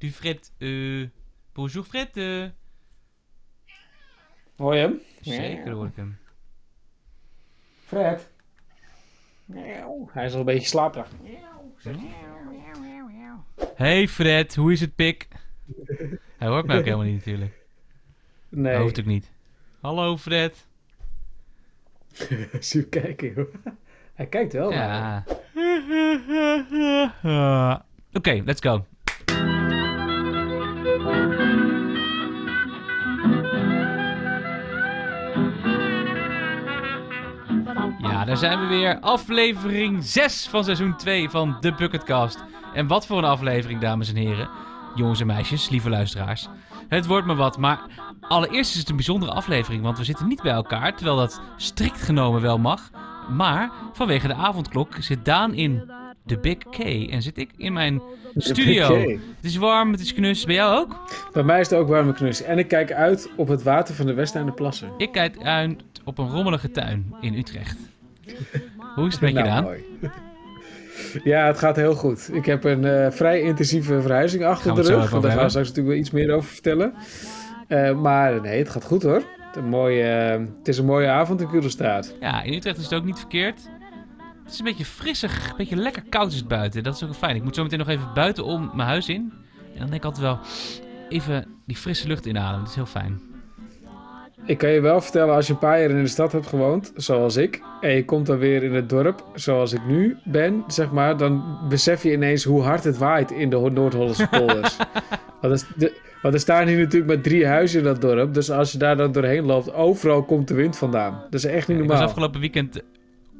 Du Fred. eh bonjour Fred. eh. Hoor je hem? Zeker hoor ik hem. Fred. Hij is al een beetje slaperig. Hey Fred, hoe is het pik? Hij hoort mij ook helemaal niet natuurlijk. Nee. Dat hoeft ook niet. Hallo Fred. Zie kijken, joh. Hij kijkt wel. maar- Ja. Oké, let's go. Zijn we weer. Aflevering 6 van seizoen 2 van The Bucketcast. En wat voor een aflevering, dames en heren. Jongens en meisjes, lieve luisteraars. Het wordt me wat, maar allereerst is het een bijzondere aflevering, want we zitten niet bij elkaar, terwijl dat strikt genomen wel mag. Maar vanwege de avondklok zit Daan in de Big K en zit ik in mijn studio. Het is warm, het is knus. Bij jou ook? Bij mij is het ook warme knus. En ik kijk uit op het water van de Westeinde Plassen. Ik kijk uit op een rommelige tuin in Utrecht. Hoe is het met je, Nou, mooi. Ja, het gaat heel goed. Ik heb een eh, vrij intensieve verhuizing achter de rug. daar gaan we straks natuurlijk wel iets meer over vertellen. Eh, maar nee, het gaat goed hoor. Het, een mooie, het is een mooie avond in Kudelstaat. Ja, in Utrecht is het ook niet verkeerd. Het is een beetje frissig, een beetje lekker koud is het buiten. Dat is ook fijn. Ik moet zo meteen nog even buiten om mijn huis in. En dan denk ik altijd wel even die frisse lucht inademen. Dat is heel fijn. Ik kan je wel vertellen, als je een paar jaar in de stad hebt gewoond, zoals ik, en je komt dan weer in het dorp, zoals ik nu ben, zeg maar, dan besef je ineens hoe hard het waait in de Ho- Noord-Hollandse polders. want, er, is- de- want er staan hier natuurlijk maar drie huizen in dat dorp, dus als je daar dan doorheen loopt, overal komt de wind vandaan. Dat is echt niet Ik was normaal. afgelopen weekend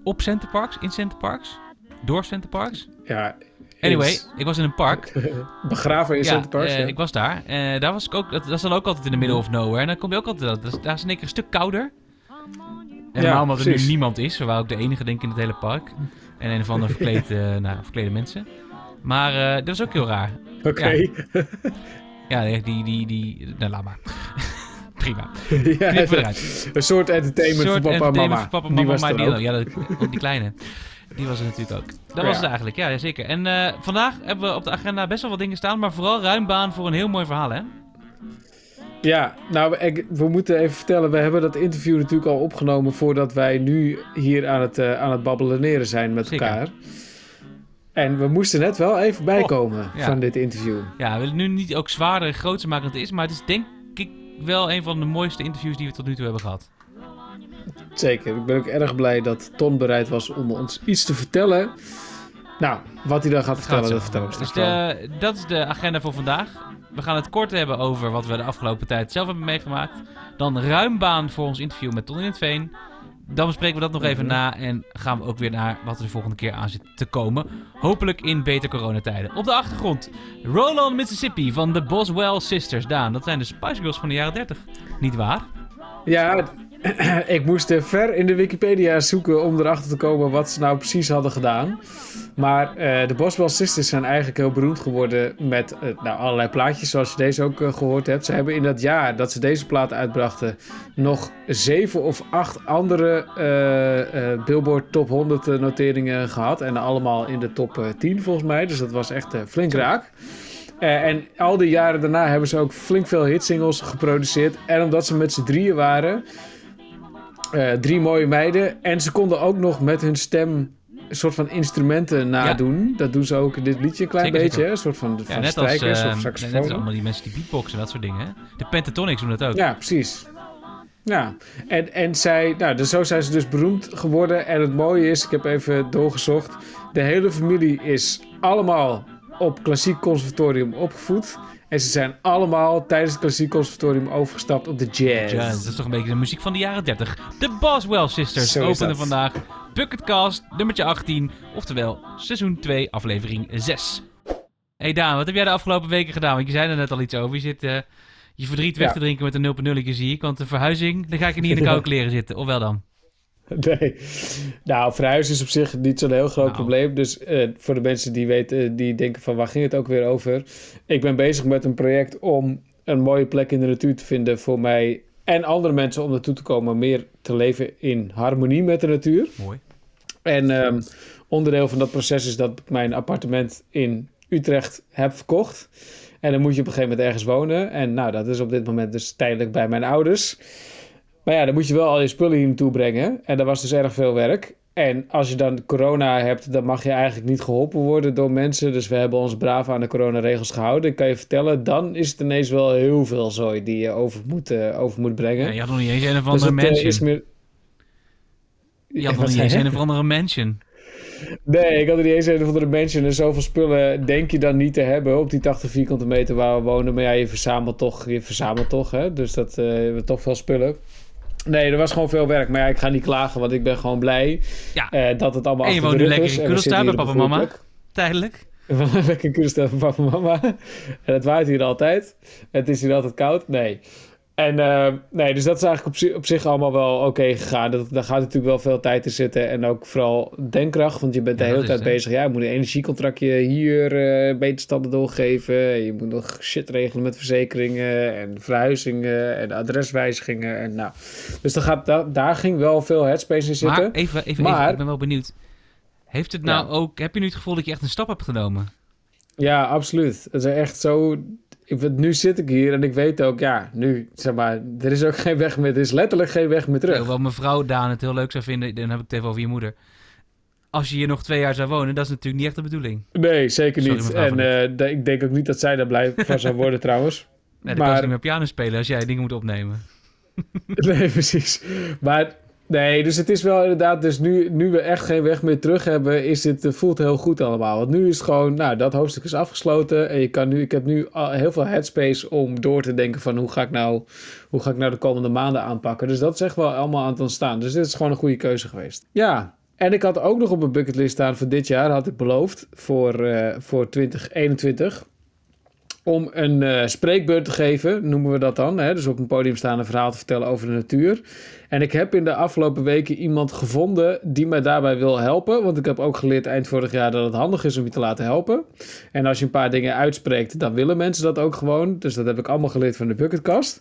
op Centerparks, in Centerparks, door Centerparks. Ja, Anyway, ik was in een park. begraven in ja, Centerparks. eh, ja. ik was daar. Eh, daar was ik ook, dat, dat is dan ook altijd in de middle of nowhere. En dan kom je ook altijd, dat daar is in één keer een stuk kouder. En normaal omdat er nu niemand is. We waren ook de enige denk ik in het hele park. En een of andere verkleed, eh, nou, verklede mensen. Maar dat was ook heel raar. Oké. Ja, die, die, die, die nou laat maar. Prima. Ja, een soort entertainment Soort voor papa en mama. voor papa Die mama, die, ook. ja, die kleine. Die was er natuurlijk ook. Dat Ja. was het eigenlijk, ja zeker. En eh, vandaag hebben we op de agenda best wel wat dingen staan, maar vooral ruim baan voor een heel mooi verhaal, hè? Ja, nou, ik- we moeten even vertellen. We hebben dat interview natuurlijk al opgenomen voordat wij nu hier aan het, eh, aan het babbeleneren zijn met Zeker. elkaar. En we moesten net wel even bijkomen Oh, ja. van dit interview. Ja, we willen nu niet ook zwaarder en groter maken dan het is, maar het is denk ik wel een van de mooiste interviews die we tot nu toe hebben gehad. Zeker. Ik ben ook erg blij dat Ton bereid was om ons iets te vertellen. Nou, wat hij dan gaat vertellen, Gaat dat we Dus straks wel. de, dat is de agenda voor vandaag. We gaan het kort hebben over wat we de afgelopen tijd zelf hebben meegemaakt. Dan ruim baan voor ons interview met Ton in het Veen. Dan bespreken we dat nog even Mhm. na en gaan we ook weer naar wat er de volgende keer aan zit te komen. Hopelijk in beter coronatijden. Op de achtergrond, Roland Mississippi van de Boswell Sisters. Daan, dat zijn de Spice Girls van de jaren 30. Niet waar? Ja, ik moest ver in de Wikipedia zoeken om erachter te komen wat ze nou precies hadden gedaan. Maar eh, de Boswell Sisters zijn eigenlijk heel beroemd geworden met eh, nou, allerlei plaatjes zoals je deze ook eh, gehoord hebt. Ze hebben in dat jaar dat ze deze plaat uitbrachten nog zeven of acht andere Billboard Top 100 noteringen gehad. En allemaal in de top eh, 10 volgens mij. Dus dat was echt flink raak. En al die jaren daarna hebben ze ook flink veel hitsingles geproduceerd. En omdat ze met z'n drieën waren, eh, drie mooie meiden. En ze konden ook nog met hun stem een soort van instrumenten nadoen. Dat doen ze ook in dit liedje een klein Zeker, beetje. zeker. Een soort van, Ja, van net als, strijkers eh, of net saxofoon. als allemaal die mensen die beatboxen en dat soort dingen. Hè? De Pentatonics doen dat ook. Ja, precies. Ja, en, en zij, nou, dus zo zijn ze dus beroemd geworden. En het mooie is, ik heb even doorgezocht. De hele familie is allemaal op klassiek conservatorium opgevoed. En ze zijn allemaal tijdens het klassiek conservatorium overgestapt op de jazz. Ja, dat is toch een beetje de muziek van de jaren 30. De Boswell Sisters openen vandaag Bucketcast nummertje 18. Oftewel seizoen 2, aflevering 6. Hey Daan, wat heb jij de afgelopen weken gedaan? Want je zei er net al iets over. Je zit eh, je verdriet weg Ja. te drinken met een 0.0 zie ik. Want de verhuizing, dan ga ik er niet in de koude kleren zitten. Of wel dan? Nee. Nou, verhuizen is op zich niet zo'n heel groot Nou. probleem. Dus eh, voor de mensen die weten, die denken van waar ging het ook weer over? Ik ben bezig met een project om een mooie plek in de natuur te vinden voor mij en andere mensen om naartoe te komen, meer te leven in harmonie met de natuur. Mooi. En ehm, onderdeel van dat proces is dat ik mijn appartement in Utrecht heb verkocht. En dan moet je op een gegeven moment ergens wonen. En nou, dat is op dit moment dus tijdelijk bij mijn ouders. Maar ja, dan moet je wel al je spullen hier naartoe brengen. En dat was dus erg veel werk. En als je dan corona hebt, dan mag je eigenlijk niet geholpen worden door mensen. Dus we hebben ons braaf aan de coronaregels gehouden. Ik kan je vertellen, dan is het ineens wel heel veel zooi die je over moet, uh, over moet brengen. Ja, je had nog niet eens een of andere dus mansion. Uh, meer... Je had nog niet eens een of andere mansion. Nee, ik had er niet eens een of andere mansion. En zoveel spullen denk je dan niet te hebben op die 80 vierkante meter waar we wonen. Maar ja, je verzamelt toch, je verzamelt toch hè. Dus dat uh, hebben toch veel spullen. Nee, er was gewoon veel werk. Maar ja, ik ga niet klagen, want ik ben gewoon blij ja. uh, dat het allemaal en je woont nu lekker in Kulstaan bij papa en mama, tijdelijk. lekker in Kulstaan bij papa en mama. En het waait hier altijd. Het is hier altijd koud. Nee. En uh, nee, dus dat is eigenlijk op, op zich allemaal wel oké gegaan. Dat, daar gaat natuurlijk wel veel tijd in zitten. En ook vooral denkkracht, want je bent de hele tijd bezig. Ja, je moet een energiecontractje hier uh, beterstanden doorgeven. Je moet nog shit regelen met verzekeringen en verhuizingen en adreswijzigingen. En nou, dus dan gaat, da daar ging wel veel headspace in zitten. Maar even, even, maar, even ik ben wel benieuwd. Heeft het nou ook, heb je nu het gevoel dat je echt een stap hebt genomen? Ja, absoluut. Het is echt zo ik, nu zit ik hier en ik weet ook, ja, nu, zeg maar, er is ook geen weg meer, er is letterlijk geen weg meer terug. Ja, wat mevrouw Daan het heel leuk zou vinden, dan heb ik het even over je moeder. Als je hier nog twee jaar zou wonen, dat is natuurlijk niet echt de bedoeling. Nee, zeker niet. en uh, ik denk ook niet dat zij daar blij van zou worden trouwens. Nee, dan maar... kan ze niet meer piano spelen als jij dingen moet opnemen. nee, precies. Maar Nee, dus het is wel inderdaad, dus nu, nu we echt geen weg meer terug hebben, is het, eh, voelt heel goed allemaal. Want nu is het gewoon, nou, dat hoofdstuk is afgesloten. En je kan nu, ik heb nu heel veel headspace om door te denken van hoe ga ik nou, hoe ga ik nou de komende maanden aanpakken. Dus dat is echt wel allemaal aan het ontstaan. Dus dit is gewoon een goede keuze geweest. Ja, en ik had ook nog op mijn bucketlist staan voor dit jaar, had ik beloofd, voor, uh, voor 2021 om een uh, spreekbeurt te geven, noemen we dat dan. Hè? Dus op een podium staan een verhaal te vertellen over de natuur. En ik heb in de afgelopen weken iemand gevonden die mij daarbij wil helpen. Want ik heb ook geleerd eind vorig jaar dat het handig is om je te laten helpen. En als je een paar dingen uitspreekt, dan willen mensen dat ook gewoon. Dus dat heb ik allemaal geleerd van de bucketkast.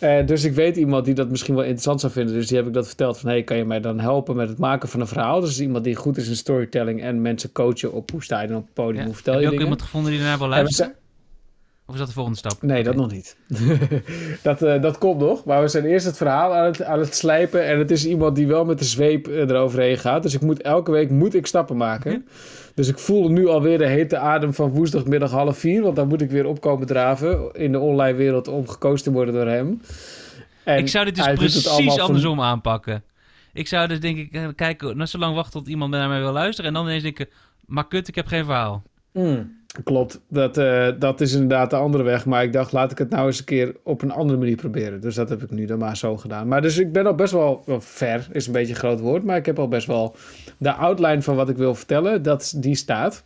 Uh, dus ik weet iemand die dat misschien wel interessant zou vinden. Dus die heb ik dat verteld van, hey, kan je mij dan helpen met het maken van een verhaal? Dus iemand die goed is in storytelling en mensen coachen op hoe sta je dan op het podium, ja. hoe vertel je heb je ook iemand gevonden die daarna wil luisteren? Of is dat de volgende stap? Nee, dat nog niet. dat, uh, dat komt nog. Maar we zijn eerst het verhaal aan het, aan het slijpen. En het is iemand die wel met de zweep uh, eroverheen gaat. Dus ik moet, elke week moet ik stappen maken. Dus ik voel nu alweer de hete adem van woensdagmiddag half vier. Want dan moet ik weer opkomen draven in de online wereld om gekozen te worden door hem. En ik zou dit dus precies andersom aanpakken. Ik zou dus denk ik eh, kijken, nou, zo lang wachten tot iemand naar mij wil luisteren. En dan ineens denken, maar kut, ik heb geen verhaal. Mm. Klopt, dat, uh, dat is inderdaad de andere weg. Maar ik dacht, laat ik het nou eens een keer op een andere manier proberen. Dus dat heb ik nu dan maar zo gedaan. Maar dus ik ben al best wel, wel ver, is een beetje een groot woord. Maar ik heb al best wel de outline van wat ik wil vertellen, dat, die staat.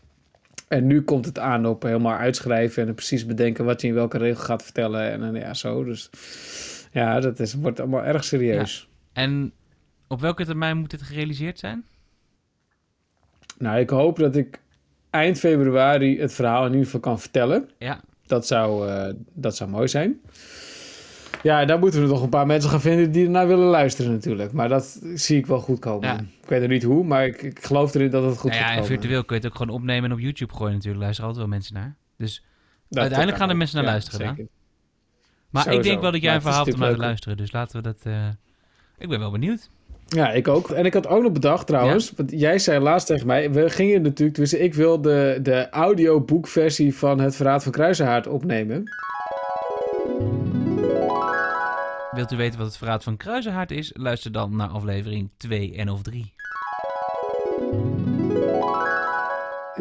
En nu komt het aan op helemaal uitschrijven en precies bedenken wat je in welke regel gaat vertellen. En, en ja, zo. Dus ja, dat is, wordt allemaal erg serieus. En op welke termijn moet dit gerealiseerd zijn? Nou, ik hoop dat ik eind februari het verhaal in ieder geval kan vertellen. Ja. Dat zou, uh, dat zou mooi zijn. Ja, dan moeten we nog een paar mensen gaan vinden die ernaar willen luisteren natuurlijk. Maar dat zie ik wel goed komen. Ja. Ik weet er niet hoe, maar ik, ik geloof erin dat het goed nou ja, gaat komen. En virtueel kun je het ook gewoon opnemen en op YouTube gooien natuurlijk. Luisteren altijd wel mensen naar. Dus uiteindelijk gaan er mensen naar luisteren. Zeker. Maar ik denk wel dat jij een verhaal hebt om naar te luisteren. Dus laten we dat... Uh... Ik ben wel benieuwd. Ja, ik ook. En ik had ook nog bedacht trouwens, want jij zei laatst tegen mij, we gingen natuurlijk, dus ik wil de, de audioboekversie van Het Verraad van Kruisenhaard opnemen. Wilt u weten wat het Verraad van Kruisenhaard is? Luister dan naar aflevering 2 en of 3.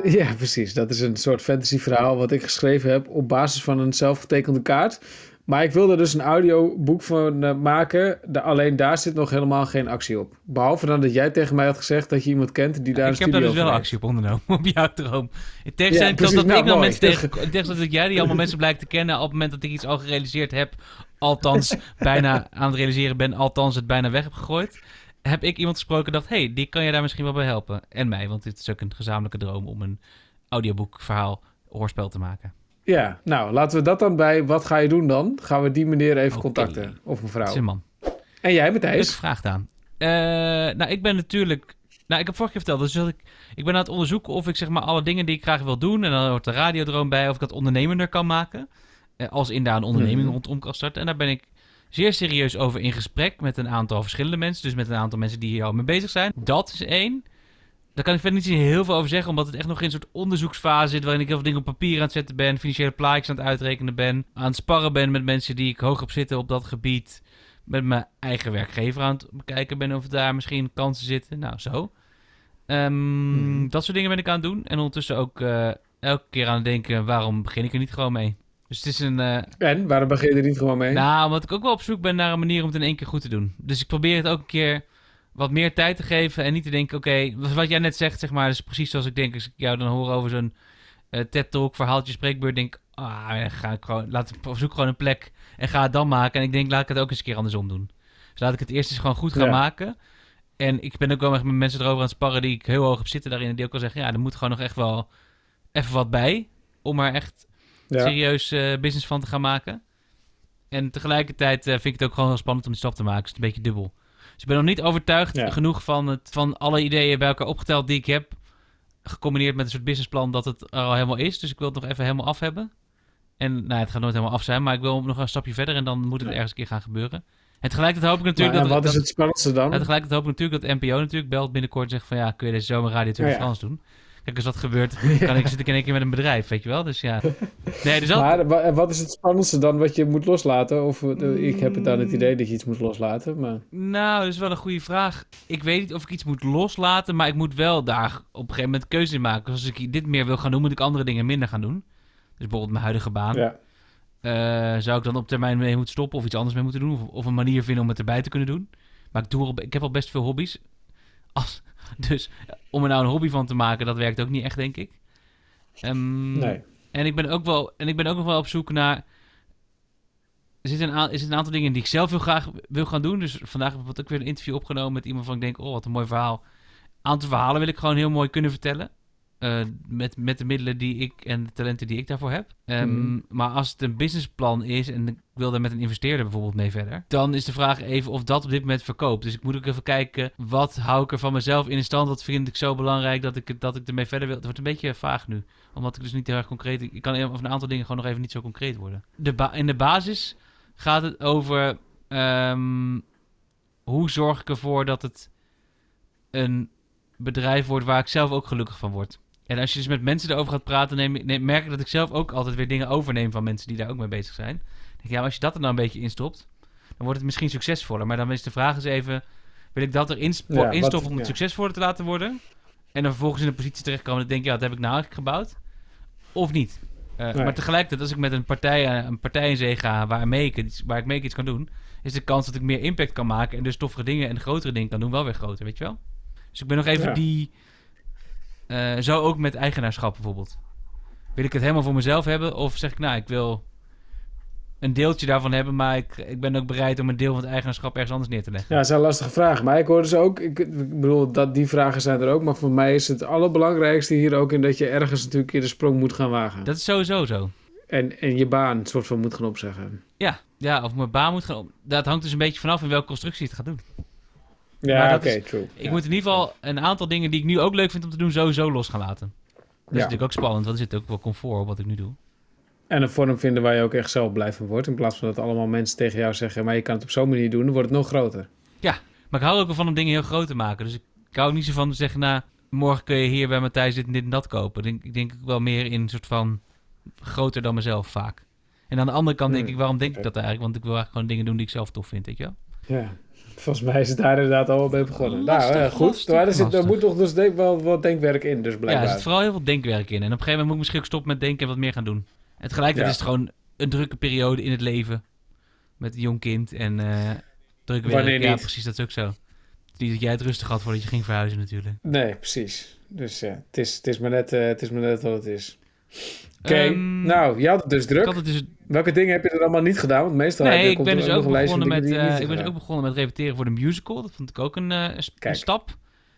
Ja, precies. Dat is een soort fantasyverhaal wat ik geschreven heb op basis van een zelfgetekende kaart. Maar ik wilde dus een audioboek van uh, maken. De, alleen daar zit nog helemaal geen actie op. Behalve dan dat jij tegen mij had gezegd dat je iemand kent die daar Ik heb daar dus wel actie op ondernomen, op jouw droom. In tegenstelling ja, dat, nou, ik dan mensen tegen... In tegenstelling dat jij die allemaal mensen blijkt te kennen... op het moment dat ik iets al gerealiseerd heb... althans bijna aan het realiseren ben... althans het bijna weg heb gegooid... heb ik iemand gesproken en dacht... hey, die kan je daar misschien wel bij helpen. En mij, want dit is ook een gezamenlijke droom... om een audioboekverhaal hoorspel te maken. Ja, nou, laten we dat dan bij wat ga je doen dan? Gaan we die meneer even contacten, of mevrouw. man. En jij, Matthijs? Ik vraag aan. Uh, nou, ik ben natuurlijk Nou, ik heb vorige keer verteld, dus dat ik, ik ben aan het onderzoeken of ik zeg maar alle dingen die ik graag wil doen, en dan hoort de radiodroom bij, of ik dat ondernemender kan maken. Eh, als in daar een onderneming Mhm. rondom kan starten. En daar ben ik zeer serieus over in gesprek met een aantal verschillende mensen. Dus met een aantal mensen die hier al mee bezig zijn. Dat is één. Daar kan ik verder niet heel veel over zeggen, omdat het echt nog in een soort onderzoeksfase zit. Waarin ik heel veel dingen op papier aan het zetten ben, financiële plaatjes aan het uitrekenen ben. Aan het sparren ben met mensen die ik hoog op zitten op dat gebied. Met mijn eigen werkgever aan het bekijken ben of daar misschien kansen zitten. Nou, zo. Ehm, Mhm. Dat soort dingen ben ik aan het doen. En ondertussen ook eh, elke keer aan het denken, waarom begin ik er niet gewoon mee? Dus het is een... eh, En, waarom begin je er niet gewoon mee? nou, omdat ik ook wel op zoek ben naar een manier om het in één keer goed te doen. Dus ik probeer het ook een keer wat meer tijd te geven en niet te denken, oké, wat jij net zegt, zeg maar, is precies zoals ik denk, als ik jou dan hoor over zo'n eh TED-talk, verhaaltje, spreekbeurt, denk ik, ah, ga ik gewoon, laat zoek gewoon een plek en ga het dan maken. En ik denk, laat ik het ook eens een keer andersom doen. Dus laat ik het eerst eens gewoon goed gaan Ja. maken. En ik ben ook wel echt met mensen erover aan het sparren die ik heel hoog heb zitten daarin. En die ook al zeggen, ja, er moet gewoon nog echt wel even wat bij. Om er echt ja. serieus eh, business van te gaan maken. En tegelijkertijd eh, vind ik het ook gewoon heel spannend om die stap te maken. Dus het is een beetje dubbel. Dus ik ben nog niet overtuigd Ja. genoeg van, het, van alle ideeën bij elkaar opgeteld die ik heb. Gecombineerd met een soort businessplan dat het er al helemaal is. Dus ik wil het nog even helemaal af hebben. En nou, het gaat nooit helemaal af zijn, maar ik wil nog een stapje verder en dan moet het ergens een keer gaan gebeuren. En tegelijkertijd hoop ik natuurlijk en dat... wat is dat- het spannendste dan? ja, tegelijkertijd hoop ik natuurlijk dat NPO natuurlijk belt binnenkort en zegt van ja, kun je deze zomer Radio de Ja, doen? Kijk, als dat gebeurt, kan ik zit ik in één keer met een bedrijf, weet je wel? Dus ja. Nee, dus dat, Maar wa- wat is het spannendste dan wat je moet loslaten? Of eh, ik heb het dan het idee dat je iets moet loslaten, maar... Nou, dat is wel een goede vraag. Ik weet niet of ik iets moet loslaten, maar ik moet wel daar op een gegeven moment keuze in maken. Dus als ik dit meer wil gaan doen, moet ik andere dingen minder gaan doen. Dus bijvoorbeeld mijn huidige baan. Ja. Eh, zou ik dan op termijn mee moeten stoppen of iets anders mee moeten doen? Of, of een manier vinden om het erbij te kunnen doen? Maar ik, doe al, ik heb al best veel hobby's. Als, dus om er nou een hobby van te maken, dat werkt ook niet echt, denk ik. Ehm, Nee. en ik ben ook wel, en ik ben ook nog wel op zoek naar. Er zitten een, zitten een aantal dingen die ik zelf heel graag wil gaan doen. Dus vandaag heb ik ook weer een interview opgenomen met iemand van ik denk, oh, wat een mooi verhaal. Een aantal verhalen wil ik gewoon heel mooi kunnen vertellen. Eh, met, met de middelen die ik en de talenten die ik daarvoor heb. Ehm, Mhm. Maar als het een businessplan is en ik wil daar met een investeerder bijvoorbeeld mee verder, dan is de vraag even of dat op dit moment verkoopt. Dus ik moet ook even kijken, wat hou ik er van mezelf in stand? Wat vind ik zo belangrijk dat ik, dat ik ermee verder wil? Het wordt een beetje vaag nu, omdat ik dus niet heel erg concreet... Ik kan over een aantal dingen gewoon nog even niet zo concreet worden. De in de basis gaat het over ehm, hoe zorg ik ervoor dat het een bedrijf wordt waar ik zelf ook gelukkig van word. En als je dus met mensen erover gaat praten, neem, neem- merk ik dat ik zelf ook altijd weer dingen overneem van mensen die daar ook mee bezig zijn. Dan denk ik, ja, als je dat er nou een beetje instopt, dan wordt het misschien succesvoller. Maar dan is de vraag eens even, wil ik dat erin spo- Ja, instoppen om het ja. succesvoller te laten worden? En dan vervolgens in een positie terechtkomen ik denk, ja, dat heb ik nou eigenlijk gebouwd? Of niet? Eh, Nee. Maar tegelijkertijd, als ik met een partij, eh, een partij in zee ga waarmee ik, iets, waar ik mee iets kan doen, is de kans dat ik meer impact kan maken en dus toffere dingen en grotere dingen kan doen wel weer groter, weet je wel? Dus ik ben nog even Ja. die... eh, zo ook met eigenaarschap bijvoorbeeld. Wil ik het helemaal voor mezelf hebben? Of zeg ik, nou, ik wil een deeltje daarvan hebben, maar ik, ik ben ook bereid om een deel van het eigenaarschap ergens anders neer te leggen. Ja, dat zijn lastige vragen. Maar ik hoor dus ook, ik, ik bedoel, dat, die vragen zijn er ook. Maar voor mij is het allerbelangrijkste hier ook in dat je ergens natuurlijk in de sprong moet gaan wagen. Dat is sowieso zo. En, en je baan een soort van moet gaan opzeggen. Ja, ja, of mijn baan moet gaan op. Dat hangt dus een beetje vanaf in welke constructie het gaat doen. Ja, oké, true. Ik Ja. moet in ieder geval een aantal dingen die ik nu ook leuk vind om te doen, sowieso los gaan laten. Dat is Ja. natuurlijk ook spannend, want er zit ook wel comfort op wat ik nu doe. En een vorm vinden waar je ook echt zelf blij van wordt. In plaats van dat allemaal mensen tegen jou zeggen, maar je kan het op zo'n manier doen, dan wordt het nog groter. Maar ik hou ook wel van om dingen heel groot te maken. Dus ik, ik hou niet zo van te zeggen, nou, morgen kun je hier bij Matthijs dit en dit en dat kopen. Ik denk, ik denk wel meer in een soort van groter dan mezelf vaak. En aan de andere kant denk Hmm, ik, waarom denk ik dat eigenlijk? Want ik wil eigenlijk gewoon dingen doen die ik zelf tof vind, weet je wel? Ja, volgens mij is het daar inderdaad al mee begonnen. Lastig, nou, eh, goed. lastig, maar er, zit, er moet toch dus denk, wel wat denkwerk in, dus Ja, blijkbaar. er zit vooral heel veel denkwerk in. En op een gegeven moment moet ik misschien ook stoppen met denken en wat meer gaan doen. En tegelijkertijd Ja. is het gewoon een drukke periode in het leven. Met een jong kind en eh druk werk. Wanneer Ja, niet? precies, dat is ook zo. Het Niet dat jij het rustig had voordat je ging verhuizen natuurlijk. Nee, precies. Dus ja, het is, het is, maar, net, eh, het is maar net wat het is. Oké, Ehm, nou, je had het dus druk. het dus Welke dingen heb je er allemaal niet gedaan? Want meestal heb je, ik ben dus ook nog een lijstje begonnen met, niet ik ben dus ook begonnen met repeteren voor de musical. Dat vond ik ook een, eh, een stap.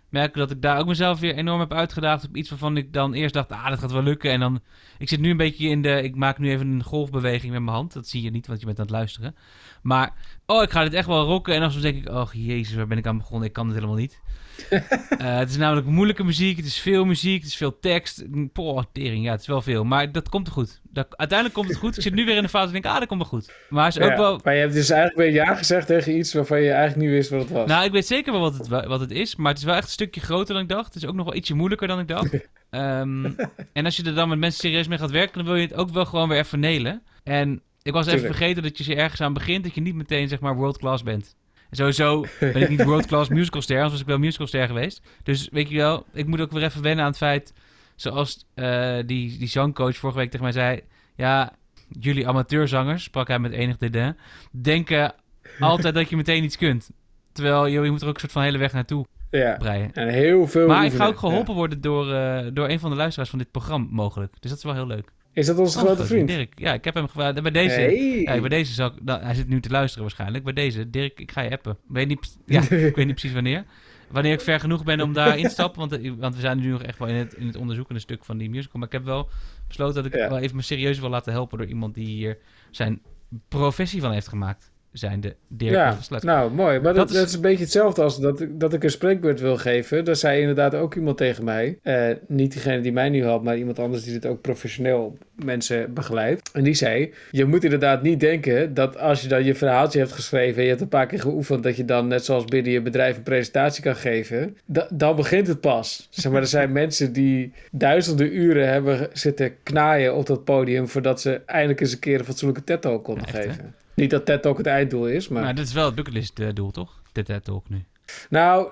merken dat ik daar ook mezelf weer enorm heb uitgedaagd op iets waarvan ik dan eerst dacht, ah, dat gaat wel lukken. En dan, ik zit nu een beetje in de, ik maak nu even een golfbeweging met mijn hand. Dat zie je niet, want je bent aan het luisteren. Maar, oh, ik ga dit echt wel rocken. En dan denk ik, oh jezus, waar ben ik aan begonnen? Ik kan het helemaal niet. Eh, het is namelijk moeilijke muziek, het is veel muziek, het is veel tekst. Poh, tering, ja, het is wel veel. Maar dat komt er goed. Dat, uiteindelijk komt het goed. Ik zit nu weer in de fase en denk, ah, dat komt wel goed. Maar is ook wel... Maar je hebt dus eigenlijk weer ja gezegd tegen iets waarvan je eigenlijk niet wist wat het was. Nou, ik weet zeker wel wat het, wat het is, maar het is wel echt een stukje groter dan ik dacht. Het is ook nog wel ietsje moeilijker dan ik dacht. Ehm, en als je er dan met mensen serieus mee gaat werken, dan wil je het ook wel gewoon weer even nelen. En ik was even vergeten dat je ze ergens aan begint, dat je niet meteen, zeg maar, world class bent. Sowieso ben ik niet world-class musicalster, anders was ik wel musicalster geweest. Dus weet je wel, ik moet ook weer even wennen aan het feit... Zoals uh, die, die zangcoach vorige week tegen mij zei... Ja, jullie amateurzangers, sprak hij met enig dédain... denken altijd dat je meteen iets kunt. Terwijl je, je moet er ook een soort van hele weg naartoe ja, breien. En heel veel Maar ik ga ook geholpen worden door, uh, door een van de luisteraars van dit programma mogelijk. Dus dat is wel heel leuk. Is dat onze grote vriend? Dirk. Ja, ik heb hem gevraagd. Bij deze, hey. ja, bij deze zal ik, nou, hij zit nu te luisteren waarschijnlijk. Bij deze, Dirk, ik ga je appen. Weet niet, ja, ik weet niet precies wanneer. Wanneer ik ver genoeg ben om daar in te stappen. Want, eh, want we zijn nu nog echt wel in het, in het onderzoekende stuk van die musical. Maar ik heb wel besloten dat ik wel even me serieus wil laten helpen door iemand die hier zijn professie van heeft gemaakt zijn de Dirk ja, Nou, mooi. Maar dat, dat, is... een beetje hetzelfde als dat, dat ik een spreekbeurt wil geven. Daar zei inderdaad ook iemand tegen mij. Uh, niet diegene die mij nu helpt, maar iemand anders die dit ook professioneel mensen begeleidt. En die zei, je moet inderdaad niet denken dat als je dan je verhaaltje hebt geschreven... en je hebt een paar keer geoefend... dat je dan net zoals binnen je bedrijf een presentatie kan geven. dan begint het pas. Zeg maar, er zijn mensen die duizenden uren hebben zitten knaaien op dat podium... voordat ze eindelijk eens een keer een fatsoenlijke TED-talk konden geven. Niet dat TED Talk het einddoel is, maar... Nou, dit is wel het bucketlist uh, doel, toch? De TED Talk nu. Nou...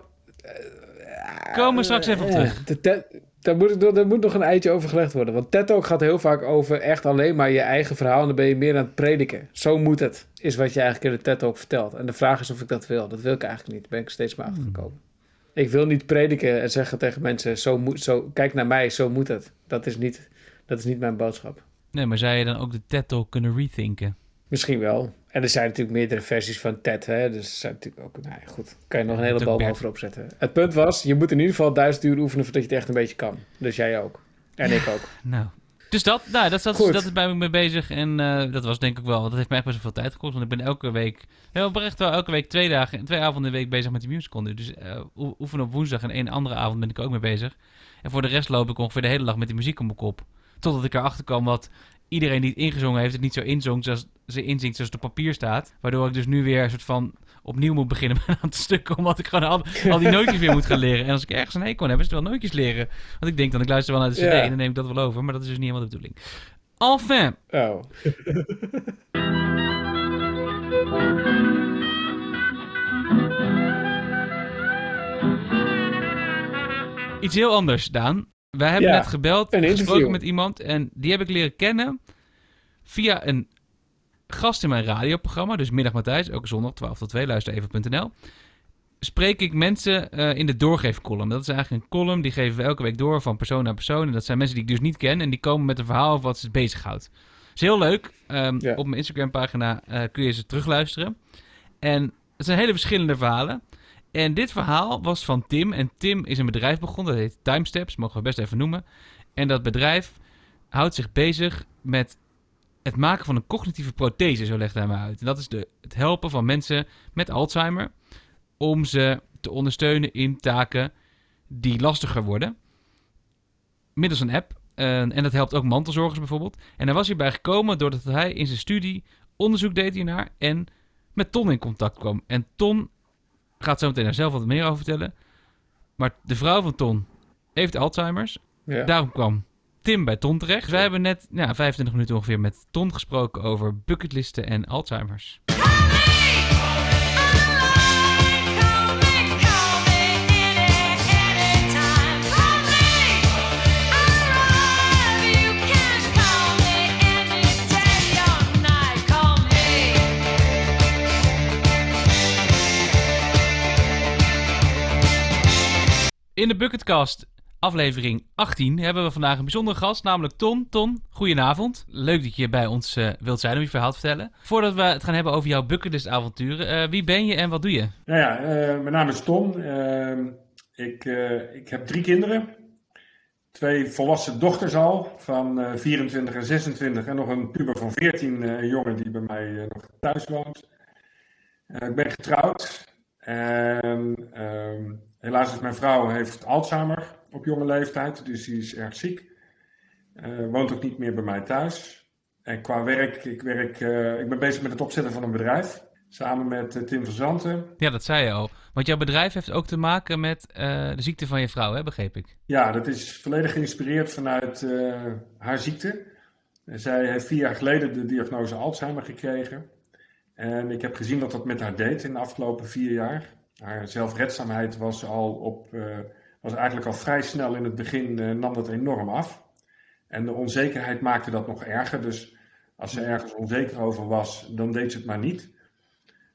Komen we straks even op terug. De TED, daar, moet, daar moet nog een eitje over gelegd worden. Want TED Talk gaat heel vaak over echt alleen maar je eigen verhaal... en dan ben je meer aan het prediken. Zo moet het, is wat je eigenlijk in de TED Talk vertelt. En de vraag is of ik dat wil. Dat wil ik eigenlijk niet. Daar ben ik steeds maar achtergekomen. Hmm. Ik wil niet prediken en zeggen tegen mensen... Zo moet, zo, kijk naar mij, zo moet het. Dat is, niet, dat is niet mijn boodschap. Nee, maar zou je dan ook de TED Talk kunnen rethinken? Misschien wel. En er zijn natuurlijk meerdere versies van TED. Hè? Dus er zijn natuurlijk ook. Nou ja, goed. Kan je nog een hele boom over opzetten. Het punt was: je moet in ieder geval duizend uur oefenen voordat je het echt een beetje kan. Dus jij ook. En ik ook. nou. Dus dat, nou, dat, dat, dat is bij me mee bezig. En uh, dat was denk ik wel. Dat heeft mij echt best wel veel tijd gekost. Want ik ben elke week. Heel oprecht wel elke week twee dagen. Twee avonden in de week bezig met die musical. Dus uh, oefenen op woensdag. En één andere avond ben ik ook mee bezig. En voor de rest loop ik ongeveer de hele dag met die muziek op mijn kop. Totdat ik erachter kwam wat iedereen die het ingezongen heeft, het niet zo inzongt zoals ze inzingt zoals het op papier staat. Waardoor ik dus nu weer een soort van opnieuw moet beginnen met een aantal stukken. Omdat ik gewoon al, al die nootjes weer moet gaan leren. En als ik ergens een hekel heb, is het wel nootjes leren. Want ik denk dan, ik luister wel naar de cd en dan neem ik dat wel over. Maar dat is dus niet helemaal de bedoeling. Enfin. Oh. Iets heel anders, Daan. Wij hebben net gebeld, en gesproken met iemand en die heb ik leren kennen via een gast in mijn radioprogramma. Dus Middag Matthijs, elke zondag 12 tot 2, luister even.nl. Spreek ik mensen uh, in de doorgeefcolumn. Dat is eigenlijk een column, die geven we elke week door van persoon naar persoon. En dat zijn mensen die ik dus niet ken en die komen met een verhaal over wat ze bezighoudt. Dat is heel leuk. Um, Op mijn Instagram pagina uh, kun je ze terugluisteren. En het zijn hele verschillende verhalen. En dit verhaal was van Tim. En Tim is een bedrijf begonnen, dat heet Timesteps, mogen we best even noemen. En dat bedrijf houdt zich bezig met het maken van een cognitieve prothese, zo legt hij me uit. En dat is de, het helpen van mensen met Alzheimer om ze te ondersteunen in taken die lastiger worden. Middels een app. en dat helpt ook mantelzorgers bijvoorbeeld. En hij was hierbij gekomen doordat hij in zijn studie onderzoek deed hiernaar en met Ton in contact kwam. En Ton gaat zo meteen daar zelf wat meer over vertellen. Maar de vrouw van Ton heeft Alzheimer's. Ja. Daarom kwam Tim bij Ton terecht. wij hebben net ja, 25 minuten ongeveer met Ton gesproken over bucketlisten en Alzheimer's. In de Bucketcast aflevering 18 hebben we vandaag een bijzondere gast, namelijk Ton. Ton, goedenavond. Leuk dat je bij ons uh, wilt zijn om je verhaal te vertellen. Voordat we het gaan hebben over jouw bucketlist avonturen, uh, wie ben je en wat doe je? Nou ja, uh, mijn naam is Ton. Ehm, Ik, ik heb drie kinderen. Twee volwassen dochters al, van uh, 24 en 26. En nog een puber van 14, uh, een jongen die bij mij nog thuis woont. ik ben getrouwd. En ehm, helaas is mijn vrouw heeft Alzheimer op jonge leeftijd. Dus die is erg ziek. woont ook niet meer bij mij thuis. En qua werk, ik, werk, uh, ik ben bezig met het opzetten van een bedrijf. Samen met uh, Tim van Zanten. Ja, dat zei je al. Want jouw bedrijf heeft ook te maken met uh, de ziekte van je vrouw, hè, begreep ik? Ja, dat is volledig geïnspireerd vanuit haar ziekte. Zij heeft vier jaar geleden de diagnose Alzheimer gekregen. En ik heb gezien wat dat met haar deed in de afgelopen vier jaar. Haar zelfredzaamheid was, al op, was eigenlijk al vrij snel in het begin, nam dat enorm af. En de onzekerheid maakte dat nog erger. Dus als ze ergens onzeker over was, dan deed ze het maar niet.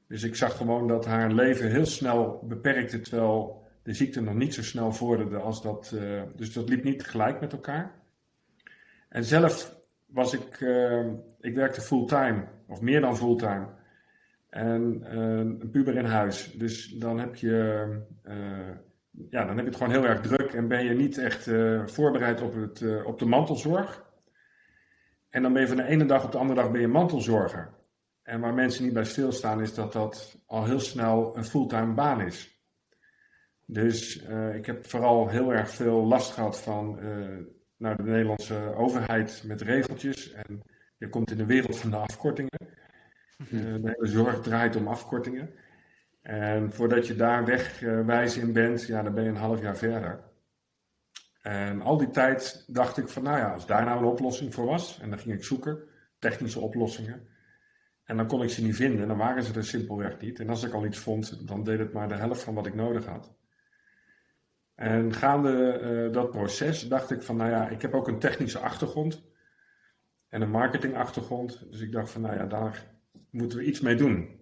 Dus ik zag gewoon dat haar leven heel snel beperkte, terwijl de ziekte nog niet zo snel vorderde als dat. Uh, dus dat liep niet tegelijk met elkaar. En zelf was ik, ik werkte fulltime, of meer dan fulltime. En uh, een puber in huis. Dus dan heb je, ja, dan heb je het gewoon heel erg druk en ben je niet echt voorbereid op, het, op de mantelzorg. En dan ben je van de ene dag op de andere dag ben mantelzorger. En waar mensen niet bij stilstaan is dat dat al heel snel een fulltime baan is. Dus ik heb vooral heel erg veel last gehad van de Nederlandse overheid met regeltjes. En je komt in de wereld van de afkortingen. Uh, de hele zorg draait om afkortingen. En voordat je daar wegwijs in bent, ja, dan ben je een half jaar verder. En al die tijd dacht ik van, nou ja, als daar nou een oplossing voor was, en dan ging ik zoeken, technische oplossingen. En dan kon ik ze niet vinden, dan waren ze er simpelweg niet. En als ik al iets vond, dan deed het maar de helft van wat ik nodig had. En gaande uh, dat proces dacht ik van, nou ja, ik heb ook een technische achtergrond en een marketingachtergrond. Dus ik dacht van, nou ja, daar moeten we iets mee doen.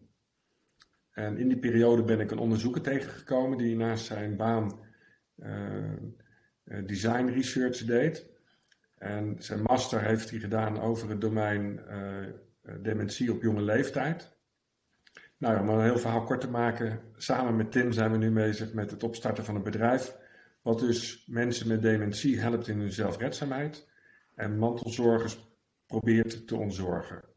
En in die periode ben ik een onderzoeker tegengekomen die naast zijn baan uh, eh, design research deed. En zijn master heeft hij gedaan over het domein uh, dementie op jonge leeftijd. Nou, om een heel verhaal kort te maken, samen met Tim zijn we nu bezig met het opstarten van een bedrijf. Wat dus mensen met dementie helpt in hun zelfredzaamheid. En mantelzorgers probeert te ontzorgen.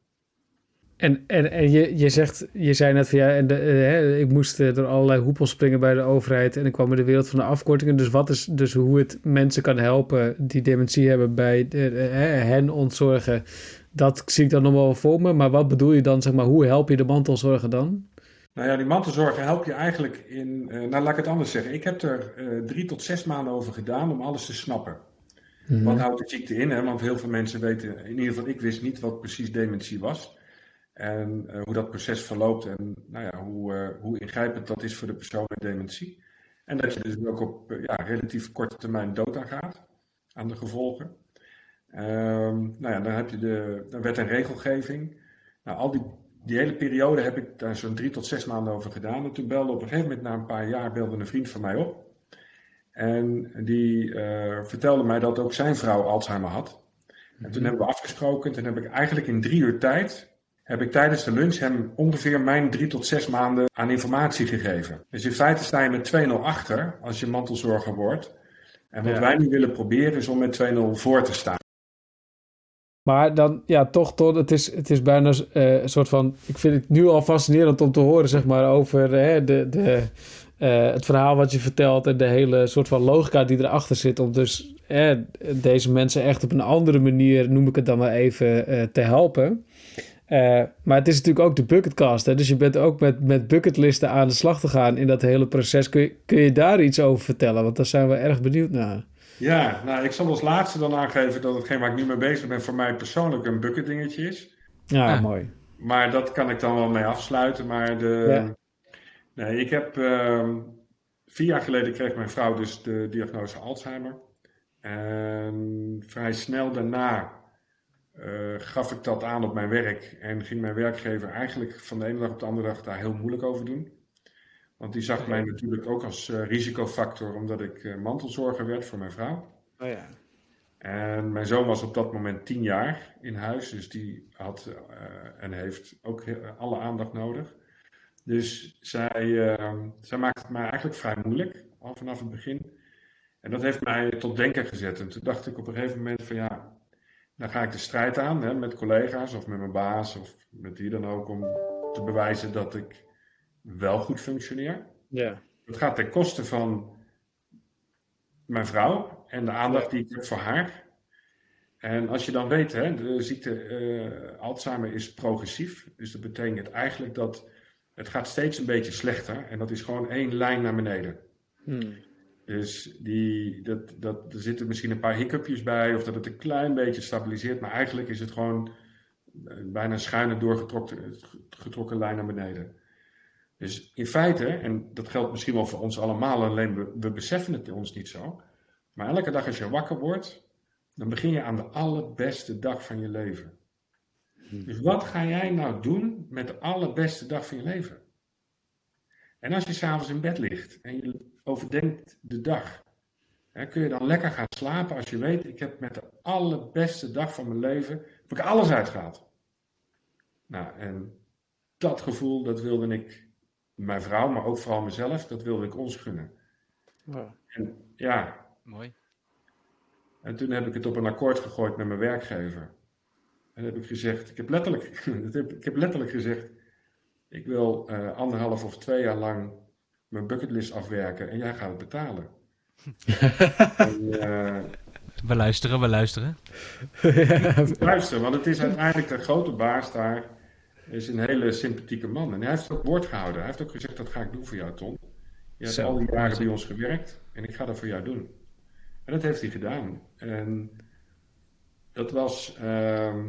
En, en, en je, je zegt, je zei net van ja, en de, hè, ik moest door allerlei hoepels springen bij de overheid en ik kwam in de wereld van de afkortingen. Dus wat is dus hoe het mensen kan helpen die dementie hebben bij de, hen ontzorgen? Dat zie ik dan nog wel voor me. Maar wat bedoel je dan, zeg maar, hoe help je de mantelzorger dan? Nou ja, die mantelzorger help je eigenlijk in, uh, nou laat ik het anders zeggen. Ik heb er uh, drie tot zes maanden over gedaan om alles te snappen. Mm-hmm. Wat houdt de ziekte in? Hè? Want heel veel mensen weten, in ieder geval ik wist niet wat precies dementie was. En uh, hoe dat proces verloopt en nou ja, hoe, uh, hoe ingrijpend dat is voor de persoon met dementie. En dat je dus ook op uh, ja, relatief korte termijn dood aan gaat, aan de gevolgen. Um, nou ja, dan, heb je de, dan werd een regelgeving. Nou, al die, die hele periode heb ik daar zo'n drie tot zes maanden over gedaan. En toen belde op een gegeven moment, na een paar jaar, belde een vriend van mij op. En die vertelde mij dat ook zijn vrouw Alzheimer had. En toen hebben we afgesproken. Toen heb ik eigenlijk in drie uur tijd heb ik tijdens de lunch hem ongeveer mijn drie tot zes maanden aan informatie gegeven. Dus in feite sta je met 2-0 achter als je mantelzorger wordt. En wat wij nu willen proberen is om met 2-0 voor te staan. Maar dan, ja, toch, toch het, is, het is bijna uh, een soort van... Ik vind het nu al fascinerend om te horen, zeg maar, over uh, de, de, uh, het verhaal wat je vertelt... en de hele soort van logica die erachter zit... om dus deze mensen echt op een andere manier, noem ik het dan maar even, te helpen... Uh, maar het is natuurlijk ook de bucketcast. Hè? Dus je bent ook met, met bucketlisten aan de slag te gaan in dat hele proces. Kun je, kun je daar iets over vertellen? Want daar zijn we erg benieuwd naar. Ja, nou, ik zal als laatste dan aangeven dat hetgeen waar ik nu mee bezig ben voor mij persoonlijk een bucket dingetje is. Ja, ah. mooi. Maar dat kan ik dan wel mee afsluiten. Maar de, ja. nee, ik heb uh, vier jaar geleden kreeg mijn vrouw dus de diagnose Alzheimer. En vrij snel daarna uh, gaf ik dat aan op mijn werk en ging mijn werkgever eigenlijk van de ene dag op de andere dag daar heel moeilijk over doen. Want die zag mij natuurlijk ook als uh, risicofactor omdat ik uh, mantelzorger werd voor mijn vrouw. Oh ja. En mijn zoon was op dat moment tien jaar in huis, dus die had en heeft ook alle aandacht nodig. Dus zij, zij maakte het mij eigenlijk vrij moeilijk. al vanaf het begin. En dat heeft mij tot denken gezet. En toen dacht ik op een gegeven moment van ja, dan ga ik de strijd aan hè, met collega's of met mijn baas of met wie dan ook om te bewijzen dat ik wel goed functioneer. Ja. Het gaat ten koste van mijn vrouw en de aandacht die ik heb voor haar. En als je dan weet, hè, de ziekte eh, Alzheimer is progressief. Dus dat betekent eigenlijk dat het gaat steeds een beetje slechter. En dat is gewoon één lijn naar beneden. Hmm. Dus die, dat, dat, er zitten misschien een paar hiccupjes bij, of dat het een klein beetje stabiliseert, maar eigenlijk is het gewoon bijna schuine doorgetrokken getrokken lijn naar beneden. Dus in feite, en dat geldt misschien wel voor ons allemaal, alleen we, we beseffen het ons niet zo, maar elke dag als je wakker wordt, dan begin je aan de allerbeste dag van je leven. Dus wat ga jij nou doen met de allerbeste dag van je leven? En als je s'avonds in bed ligt en je overdenkt de dag, hè, kun je dan lekker gaan slapen als je weet, ik heb met de allerbeste dag van mijn leven, heb ik alles uitgehaald. Nou, en dat gevoel, dat wilde ik mijn vrouw, maar ook vooral mezelf, dat wilde ik ons gunnen. Wow. En ja, Mooi. en toen heb ik het op een akkoord gegooid met mijn werkgever. En heb ik gezegd, ik heb letterlijk, ik heb letterlijk gezegd, ik wil eh, anderhalf of twee jaar lang mijn bucketlist afwerken en jij gaat het betalen. en, eh, We luisteren, we luisteren. luister, want het is uiteindelijk de grote baas daar, is een hele sympathieke man. En hij heeft ook woord gehouden. Hij heeft ook gezegd, dat ga ik doen voor jou, Ton. Je hebt Zo, al die jaren bij ons gewerkt en ik ga dat voor jou doen. En dat heeft hij gedaan. En dat was ehm,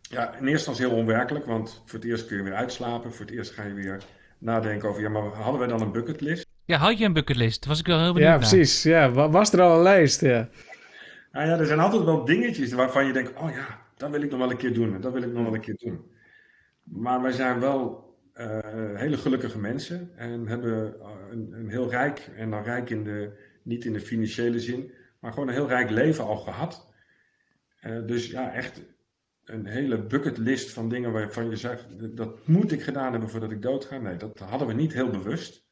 ja, in eerste instantie heel onwerkelijk, want voor het eerst kun je weer uitslapen. Voor het eerst ga je weer nadenken over, ja, maar hadden we dan een bucketlist? Ja, had je een bucketlist? Was ik wel heel benieuwd Ja, naar. precies. Ja, wa- was er al een lijst? Ja. Nou ja, er zijn altijd wel dingetjes waarvan je denkt, oh ja, dat wil ik nog wel een keer doen. en Dat wil ik nog wel een keer doen. Maar wij zijn wel eh, hele gelukkige mensen en hebben eh, een, een heel rijk, en dan rijk in de, niet in de financiële zin, maar gewoon een heel rijk leven al gehad. Eh, dus ja, echt een hele bucketlist van dingen waarvan je zegt, dat moet ik gedaan hebben voordat ik doodga. Nee, dat hadden we niet heel bewust.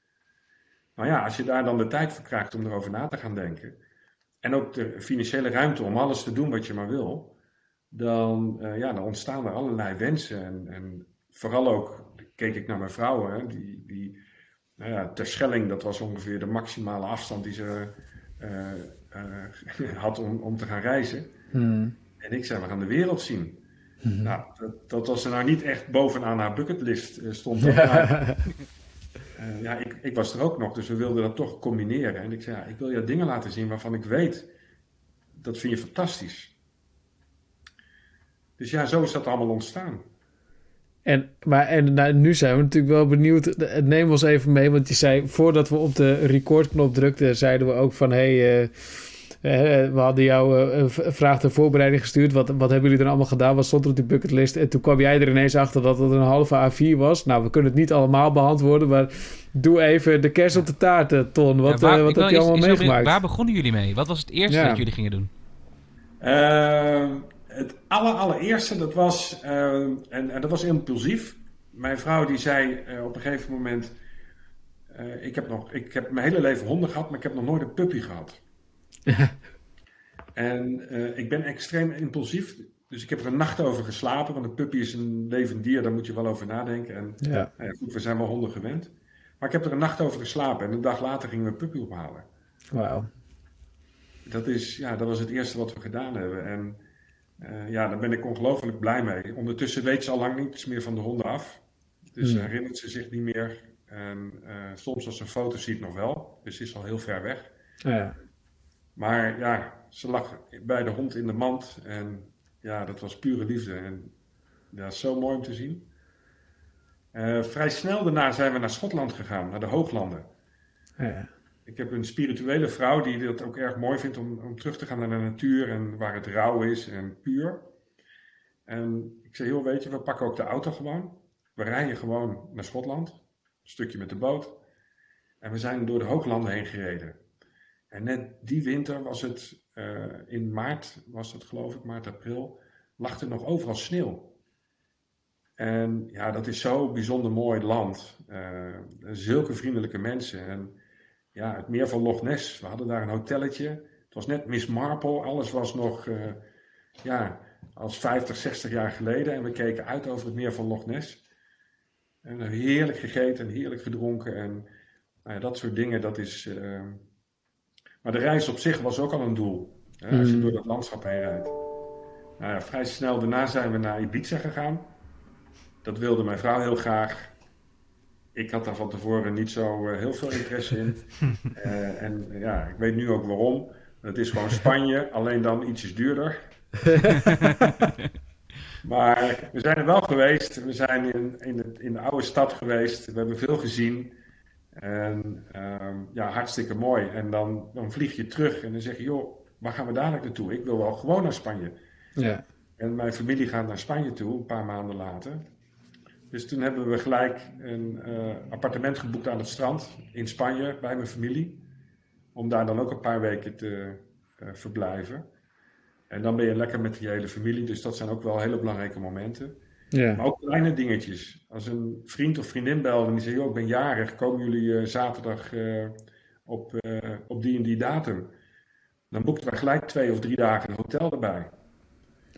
Maar ja, als je daar dan de tijd voor krijgt om erover na te gaan denken, en ook de financiële ruimte om alles te doen wat je maar wil, dan, eh, ja, dan ontstaan er allerlei wensen. En, en vooral ook keek ik naar mijn vrouw, hè, die, die nou ja, ter Schelling, dat was ongeveer de maximale afstand die ze eh, had om, om te gaan reizen. Hmm. En ik zei, we gaan de wereld zien. Nou, dat, dat was er nou niet echt bovenaan haar bucketlist eh, stond. dat, eh, ja, ik, ik was er ook nog, dus we wilden dat toch combineren. En ik zei, ja, ik wil je dingen laten zien waarvan ik weet, dat vind je fantastisch. Dus ja, zo is dat allemaal ontstaan. En, maar en nou, nu zijn we natuurlijk wel benieuwd. Eh, Neem ons even mee, want je zei voordat we op de recordknop drukten, zeiden we ook van hey, eh, eh, we hadden jou eh, een vraag ter voorbereiding gestuurd. Wat, wat hebben jullie dan allemaal gedaan? Wat stond er op die bucketlist? En toen kwam jij er ineens achter dat het een halve A4 was. Nou, we kunnen het niet allemaal beantwoorden, maar doe even de kerst op de taart, eh, Ton. Wat, Ja, waar- eh, wat heb je allemaal meegemaakt? Waar begonnen jullie mee? Wat was het eerste Ja. dat jullie gingen doen? Ehm, het aller, allereerste, dat was, ehm, en, en dat was impulsief. Mijn vrouw die zei eh, op een gegeven moment, eh, ik, heb nog, ik heb mijn hele leven honden gehad, maar ik heb nog nooit een puppy gehad. en eh, ik ben extreem impulsief, dus ik heb er een nacht over geslapen, want een puppy is een levend dier, daar moet je wel over nadenken. En Ja. nou goed, we zijn wel honden gewend. Maar ik heb er een nacht over geslapen en een dag later gingen we een puppy ophalen. Wauw. Dat, is, ja, dat was het eerste wat we gedaan hebben. En eh, ja, daar ben ik ongelooflijk blij mee. Ondertussen weet ze al lang niets meer van de honden af. Dus Hmm. herinnert ze zich niet meer. En eh, soms als ze een foto ziet nog wel. Dus ze is al heel ver weg. Ja. Maar ja, ze lag bij de hond in de mand. En ja, dat was pure liefde. En ja, zo mooi om te zien. Eh, vrij snel daarna zijn we naar Schotland gegaan, naar de Hooglanden. Ja. Ik heb een spirituele vrouw die dat ook erg mooi vindt om, om terug te gaan naar de natuur en waar het rauw is en puur. En ik zei, joh, weet je, we pakken ook de auto gewoon. We rijden gewoon naar Schotland, een stukje met de boot. En we zijn door de hooglanden heen gereden. En net die winter was het, eh, in maart was het geloof ik, maart, april, lag er nog overal sneeuw. En ja, dat is zo bijzonder mooi land. Eh, zulke vriendelijke mensen. En ja, het meer van Loch Ness. We hadden daar een hotelletje. Het was net Miss Marple. Alles was nog uh, ja, als 50, 60 jaar geleden. En we keken uit over het meer van Loch Ness. En heerlijk gegeten en heerlijk gedronken. En nou ja, dat soort dingen, dat is... Maar de reis op zich was ook al een doel. Hè, als je door dat landschap heen rijdt. Nou ja, vrij snel daarna zijn we naar Ibiza gegaan. Dat wilde mijn vrouw heel graag ik had daar van tevoren niet zo uh, heel veel interesse in. Uh, en ja, ik weet nu ook waarom. Het is gewoon Spanje, alleen dan ietsjes duurder. maar we zijn er wel geweest. We zijn in, in, het, in de oude stad geweest. We hebben veel gezien. En uh, ja, hartstikke mooi. En dan, dan vlieg je terug en dan zeg je, joh, waar gaan we dadelijk naartoe? Ik wil wel gewoon naar Spanje. Ja. En mijn familie gaat naar Spanje toe, een paar maanden later. Dus toen hebben we gelijk een uh, appartement geboekt aan het strand in Spanje bij mijn familie. Om daar dan ook een paar weken te uh, verblijven. En dan ben je lekker met die hele familie. Dus dat zijn ook wel hele belangrijke momenten. Ja. Maar ook kleine dingetjes. Als een vriend of vriendin belde en die zei: Joh, ik ben jarig, komen jullie uh, zaterdag op, op die en die datum? Dan boekten wij gelijk twee of drie dagen een hotel erbij.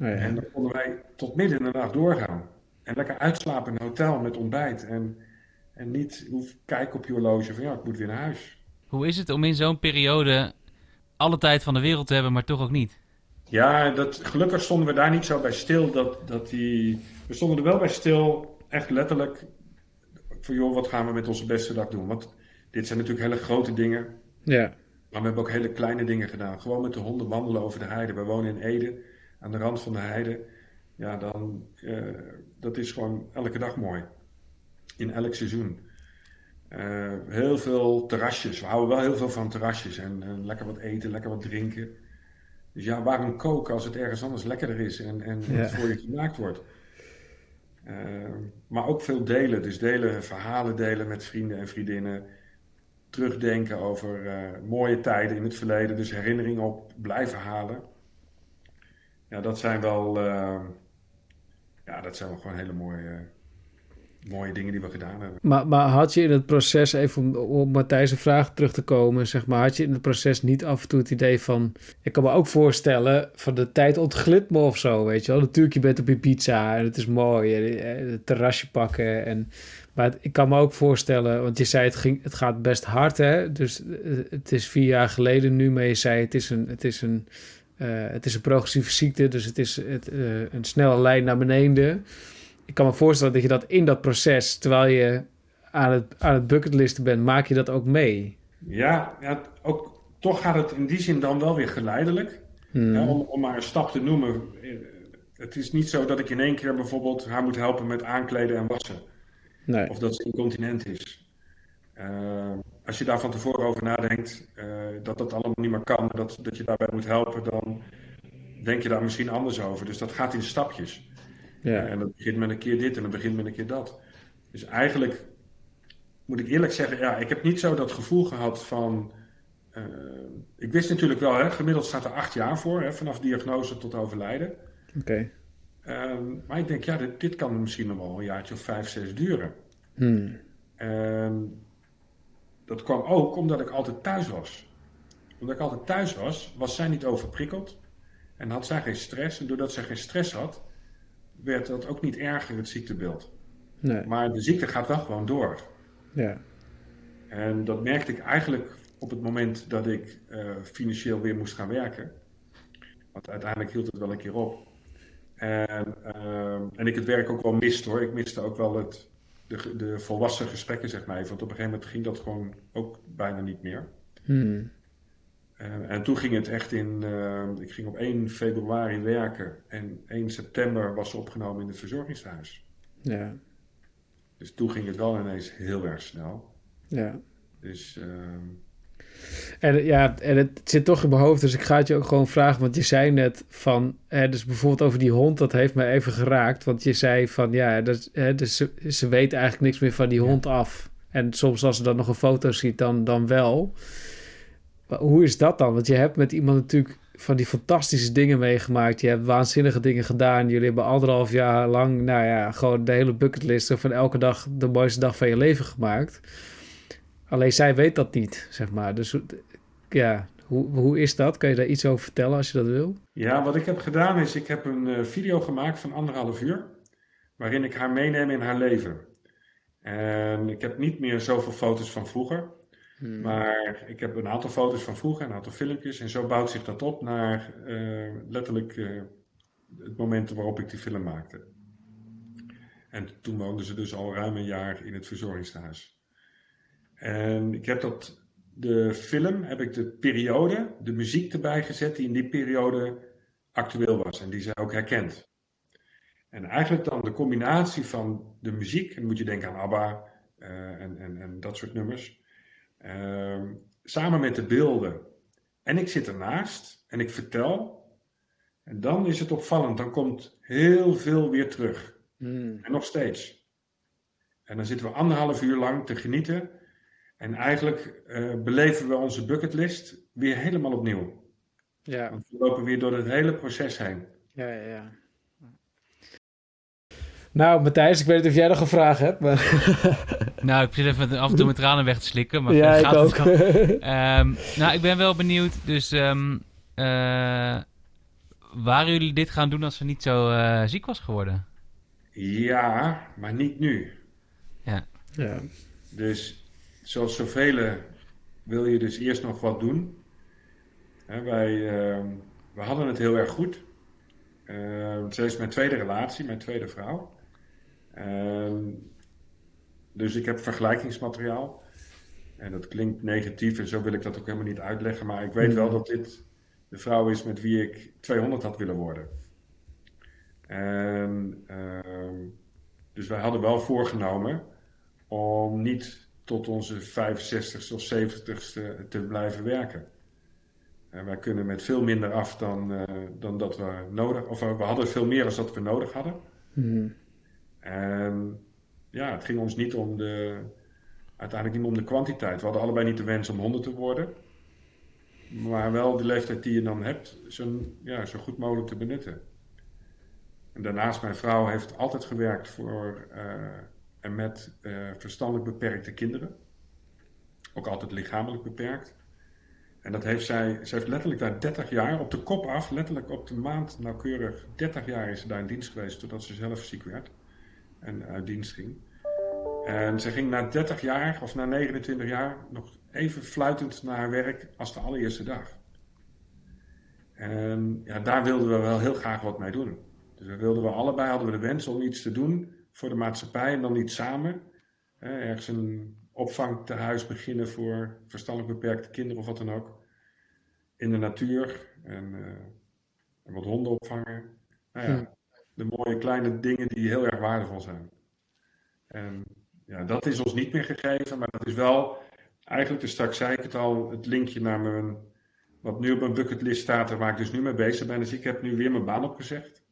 Oh ja. En dan konden wij tot midden in de nacht doorgaan. En lekker uitslapen in een hotel met ontbijt. En, en niet hoef kijken op je horloge van ja, ik moet weer naar huis. Hoe is het om in zo'n periode alle tijd van de wereld te hebben, maar toch ook niet? Ja, dat, gelukkig stonden we daar niet zo bij stil. Dat, dat die, we stonden er wel bij stil, echt letterlijk. Van joh, wat gaan we met onze beste dag doen? Want dit zijn natuurlijk hele grote dingen. Ja. Maar we hebben ook hele kleine dingen gedaan. Gewoon met de honden wandelen over de heide. We wonen in Ede, aan de rand van de heide ja, dan uh, dat is gewoon elke dag mooi. In elk seizoen. Uh, heel veel terrasjes. We houden wel heel veel van terrasjes. En, en, lekker wat eten, lekker wat drinken. Dus ja, waarom koken als het ergens anders lekkerder is en, en ja. het voor je gemaakt wordt? Uh, maar ook veel delen. Dus delen, verhalen delen met vrienden en vriendinnen. Terugdenken over mooie tijden in het verleden. Dus herinneringen op blijven halen. Ja, dat zijn wel ja, dat zijn wel gewoon hele mooie, mooie dingen die we gedaan hebben. Maar, maar had je in het proces, even om op Matthijs' vraag terug te komen, zeg maar, had je in het proces niet af en toe het idee van, ik kan me ook voorstellen, van de tijd ontglipt me of zo, weet je wel. Natuurlijk, je bent op je pizza en het is mooi, het terrasje pakken en... Maar ik kan me ook voorstellen, want je zei het, ging, het gaat best hard, hè? Dus eh, het is vier jaar geleden nu, maar je zei het is een, het is een uh, het is een progressieve ziekte, dus het is het, een snelle lijn naar beneden. Ik kan me voorstellen dat je dat in dat proces, terwijl je aan het, aan het bucketlisten bent, maak je dat ook mee. Ja, ja ook, toch gaat het in die zin dan wel weer geleidelijk. Hmm. Ja, om, om maar een stap te noemen. Het is niet zo dat ik in één keer bijvoorbeeld haar moet helpen met aankleden en wassen. Nee. Of dat ze incontinent is. Uh, als je daar van tevoren over nadenkt, uh, dat dat allemaal niet meer kan, dat, dat je daarbij moet helpen, dan denk je daar misschien anders over. Dus dat gaat in stapjes. Ja. en dat begint met een keer dit en dat begint met een keer dat. Dus eigenlijk moet ik eerlijk zeggen, ja, ik heb niet zo dat gevoel gehad van. Uh, ik wist natuurlijk wel, hè, gemiddeld staat er acht jaar voor, hè, vanaf diagnose tot overlijden. Oké. Okay. Um, maar ik denk, ja, dit, dit, kan misschien nog wel een jaartje of vijf, zes duren. Hmm. Um, dat kwam ook omdat ik altijd thuis was. Omdat ik altijd thuis was, was zij niet overprikkeld. En had zij geen stress. En doordat zij geen stress had, werd dat ook niet erger, het ziektebeeld. Nee. Maar de ziekte gaat wel gewoon door. Ja. En dat merkte ik eigenlijk op het moment dat ik uh, financieel weer moest gaan werken. Want uiteindelijk hield het wel een keer op. En, uh, en ik het werk ook wel miste hoor. Ik miste ook wel het, de, de volwassen gesprekken, zeg maar Want op een gegeven moment ging dat gewoon ook bijna niet meer. Hmm. Uh, en toen ging het echt in. Uh, ik ging op 1 februari werken en 1 september was ze opgenomen in het verzorgingshuis. Ja. Dus toen ging het wel ineens heel erg snel. Ja. Dus. Uh, en ja, en het zit toch in mijn hoofd, dus ik ga het je ook gewoon vragen. Want je zei net van, hè, dus bijvoorbeeld over die hond, dat heeft me even geraakt. Want je zei van, ja, dat, hè, dus ze, ze weet eigenlijk niks meer van die hond af. En soms als ze dan nog een foto ziet, dan, dan wel. Maar hoe is dat dan? Want je hebt met iemand natuurlijk van die fantastische dingen meegemaakt. Je hebt waanzinnige dingen gedaan. Jullie hebben anderhalf jaar lang, nou ja, gewoon de hele bucketlist van elke dag de mooiste dag van je leven gemaakt Alleen zij weet dat niet, zeg maar. Dus ja, hoe, hoe is dat? Kan je daar iets over vertellen als je dat wil? Ja, wat ik heb gedaan is, ik heb een uh, video gemaakt van anderhalf uur, waarin ik haar meeneem in haar leven. En ik heb niet meer zoveel foto's van vroeger, hmm. maar ik heb een aantal foto's van vroeger, een aantal filmpjes. En zo bouwt zich dat op naar uh, letterlijk uh, het moment waarop ik die film maakte. En toen woonden ze dus al ruim een jaar in het verzorgingstehuis. En ik heb dat de film heb ik de periode, de muziek erbij gezet die in die periode actueel was en die zij ook herkent. En eigenlijk dan de combinatie van de muziek, en moet je denken aan ABBA uh, en, en, en, dat soort nummers, uh, samen met de beelden. En ik zit ernaast en ik vertel. En dan is het opvallend, dan komt heel veel weer terug. Mm. En nog steeds. En dan zitten we anderhalf uur lang te genieten en eigenlijk uh, beleven we onze bucketlist weer helemaal opnieuw. Ja. Want we lopen weer door het hele proces heen. Ja, ja, ja. Nou, Matthijs, ik weet niet of jij nog een vraag hebt. Maar... nou, ik zit even af en toe met tranen weg te slikken. Maar ja, gaat ik ook. um, nou, ik ben wel benieuwd. Dus um, uh, waren jullie dit gaan doen als ze niet zo uh, ziek was geworden? Ja, maar niet nu. Ja. ja. Dus zoals zoveel wil je dus eerst nog wat doen. wij, uh, we hadden het heel erg goed. Uh, ze is mijn tweede relatie, mijn tweede vrouw. Ehm, dus ik heb vergelijkingsmateriaal. En dat klinkt negatief en zo wil ik dat ook helemaal niet uitleggen. Maar ik weet wel mm. dat dit de vrouw is met wie ik 200 had willen worden. En, ehm, dus wij hadden wel voorgenomen om niet tot onze 65ste of 70ste te blijven werken. En wij kunnen met veel minder af dan, uh, dan dat we nodig of we hadden veel meer dan dat we nodig hadden. Hmm. En ja, het ging ons niet om de, uiteindelijk niet om de kwantiteit. We hadden allebei niet de wens om 100 te worden. Maar wel de leeftijd die je dan hebt, zo, ja, zo goed mogelijk te benutten. En daarnaast, mijn vrouw heeft altijd gewerkt voor uh, en met uh, verstandelijk beperkte kinderen. Ook altijd lichamelijk beperkt. En dat heeft zij, ze heeft letterlijk daar 30 jaar op de kop af, letterlijk op de maand nauwkeurig 30 jaar is ze daar in dienst geweest totdat ze zelf ziek werd en uit dienst ging. En ze ging na 30 jaar of na 29 jaar nog even fluitend naar haar werk als de allereerste dag. En ja, daar wilden we wel heel graag wat mee doen. Dus we wilden we allebei hadden we de wens om iets te doen voor de maatschappij en dan niet samen. Hè, ergens een opvangtehuis beginnen voor verstandelijk beperkte kinderen of wat dan ook. In de natuur en, uh, en wat honden opvangen. Nou ja, hm. De mooie kleine dingen die heel erg waardevol zijn. En ja, dat is ons niet meer gegeven, maar dat is wel, eigenlijk dus straks zei ik het al, het linkje naar mijn, wat nu op mijn bucketlist staat, waar ik dus nu mee bezig ben. Dus ik heb nu weer mijn baan opgezegd.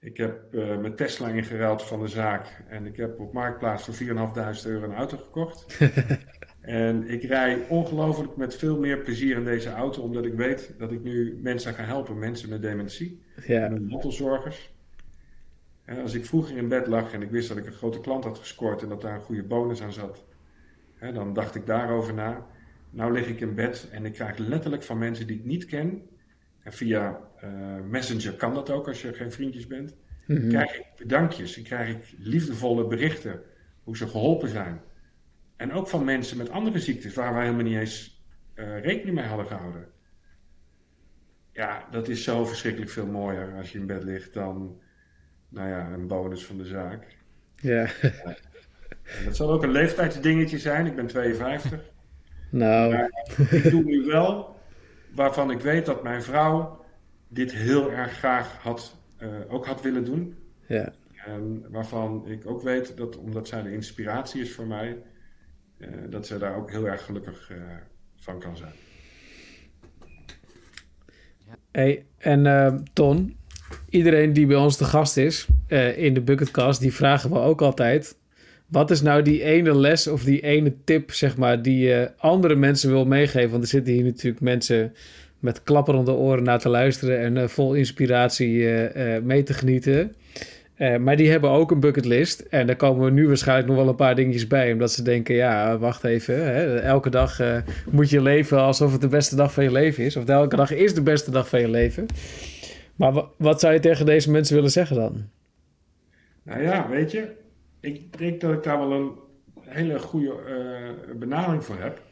Ik heb uh, mijn Tesla ingeruild van de zaak en ik heb op Marktplaats voor 4.500 euro een auto gekocht. en ik rij ongelooflijk met veel meer plezier in deze auto, omdat ik weet dat ik nu mensen ga helpen, mensen met dementie, ja. en mantelzorgers. Als ik vroeger in bed lag en ik wist dat ik een grote klant had gescoord en dat daar een goede bonus aan zat, hè, dan dacht ik daarover na. Nou lig ik in bed en ik krijg letterlijk van mensen die ik niet ken, en via uh, Messenger kan dat ook als je geen vriendjes bent. Mm Krijg ik bedankjes en krijg ik liefdevolle berichten hoe ze geholpen zijn. En ook van mensen met andere ziektes waar wij helemaal niet eens uh, rekening mee hadden gehouden. Ja, dat is zo verschrikkelijk veel mooier als je in bed ligt dan, nou ja, een bonus van de zaak. Ja. ja. Dat zal ook een leeftijdsdingetje zijn. Ik ben 52. Nou. Maar ik doe nu wel waarvan ik weet dat mijn vrouw dit heel erg graag had, uh, ook had willen doen. Ja. En waarvan ik ook weet dat, omdat zij de inspiratie is voor mij, uh, dat zij daar ook heel erg gelukkig uh, van kan zijn. Hey, en Ton, iedereen die bij ons te gast is in de Bucketcast, die vragen we ook altijd. Wat is nou die ene les of die ene tip, zeg maar, die je andere mensen wil meegeven? Want er zitten hier natuurlijk mensen met klapperende oren naar te luisteren en uh, vol inspiratie uh, mee te genieten. Eh, maar die hebben ook een bucketlist. En daar komen nu waarschijnlijk nog wel een paar dingetjes bij. Omdat ze denken, ja, wacht even. Hè, elke dag moet je leven alsof het de beste dag van je leven is. Of elke dag is de beste dag van je leven. Maar wat zou je tegen deze mensen willen zeggen dan? Nou ja, weet je. Ik denk dat ik daar wel een hele goede uh, benadering voor heb.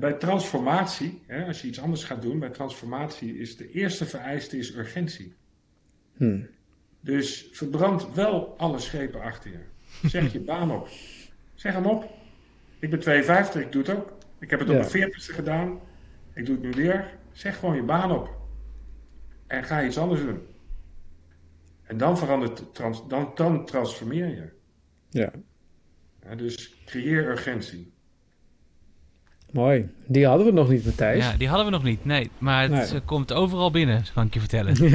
bij transformatie, hè, als je iets anders gaat doen, bij transformatie is de eerste vereiste is urgentie. Hmm. Dus verbrand wel alle schepen achter je. Zeg je baan op. Zeg hem op. Ik ben 52, ik doe het ook. Ik heb het op mijn 40ste gedaan. Ik doe het nu weer. Zeg gewoon je baan op. En ga iets anders doen. En dan verandert, trans, dan, dan transformeer je. Ja. ja. Dus creëer urgentie. Mooi. Die hadden we nog niet, Matthijs. Ja, die hadden we nog niet. Nee, maar het nee. komt overal binnen, kan ik je vertellen.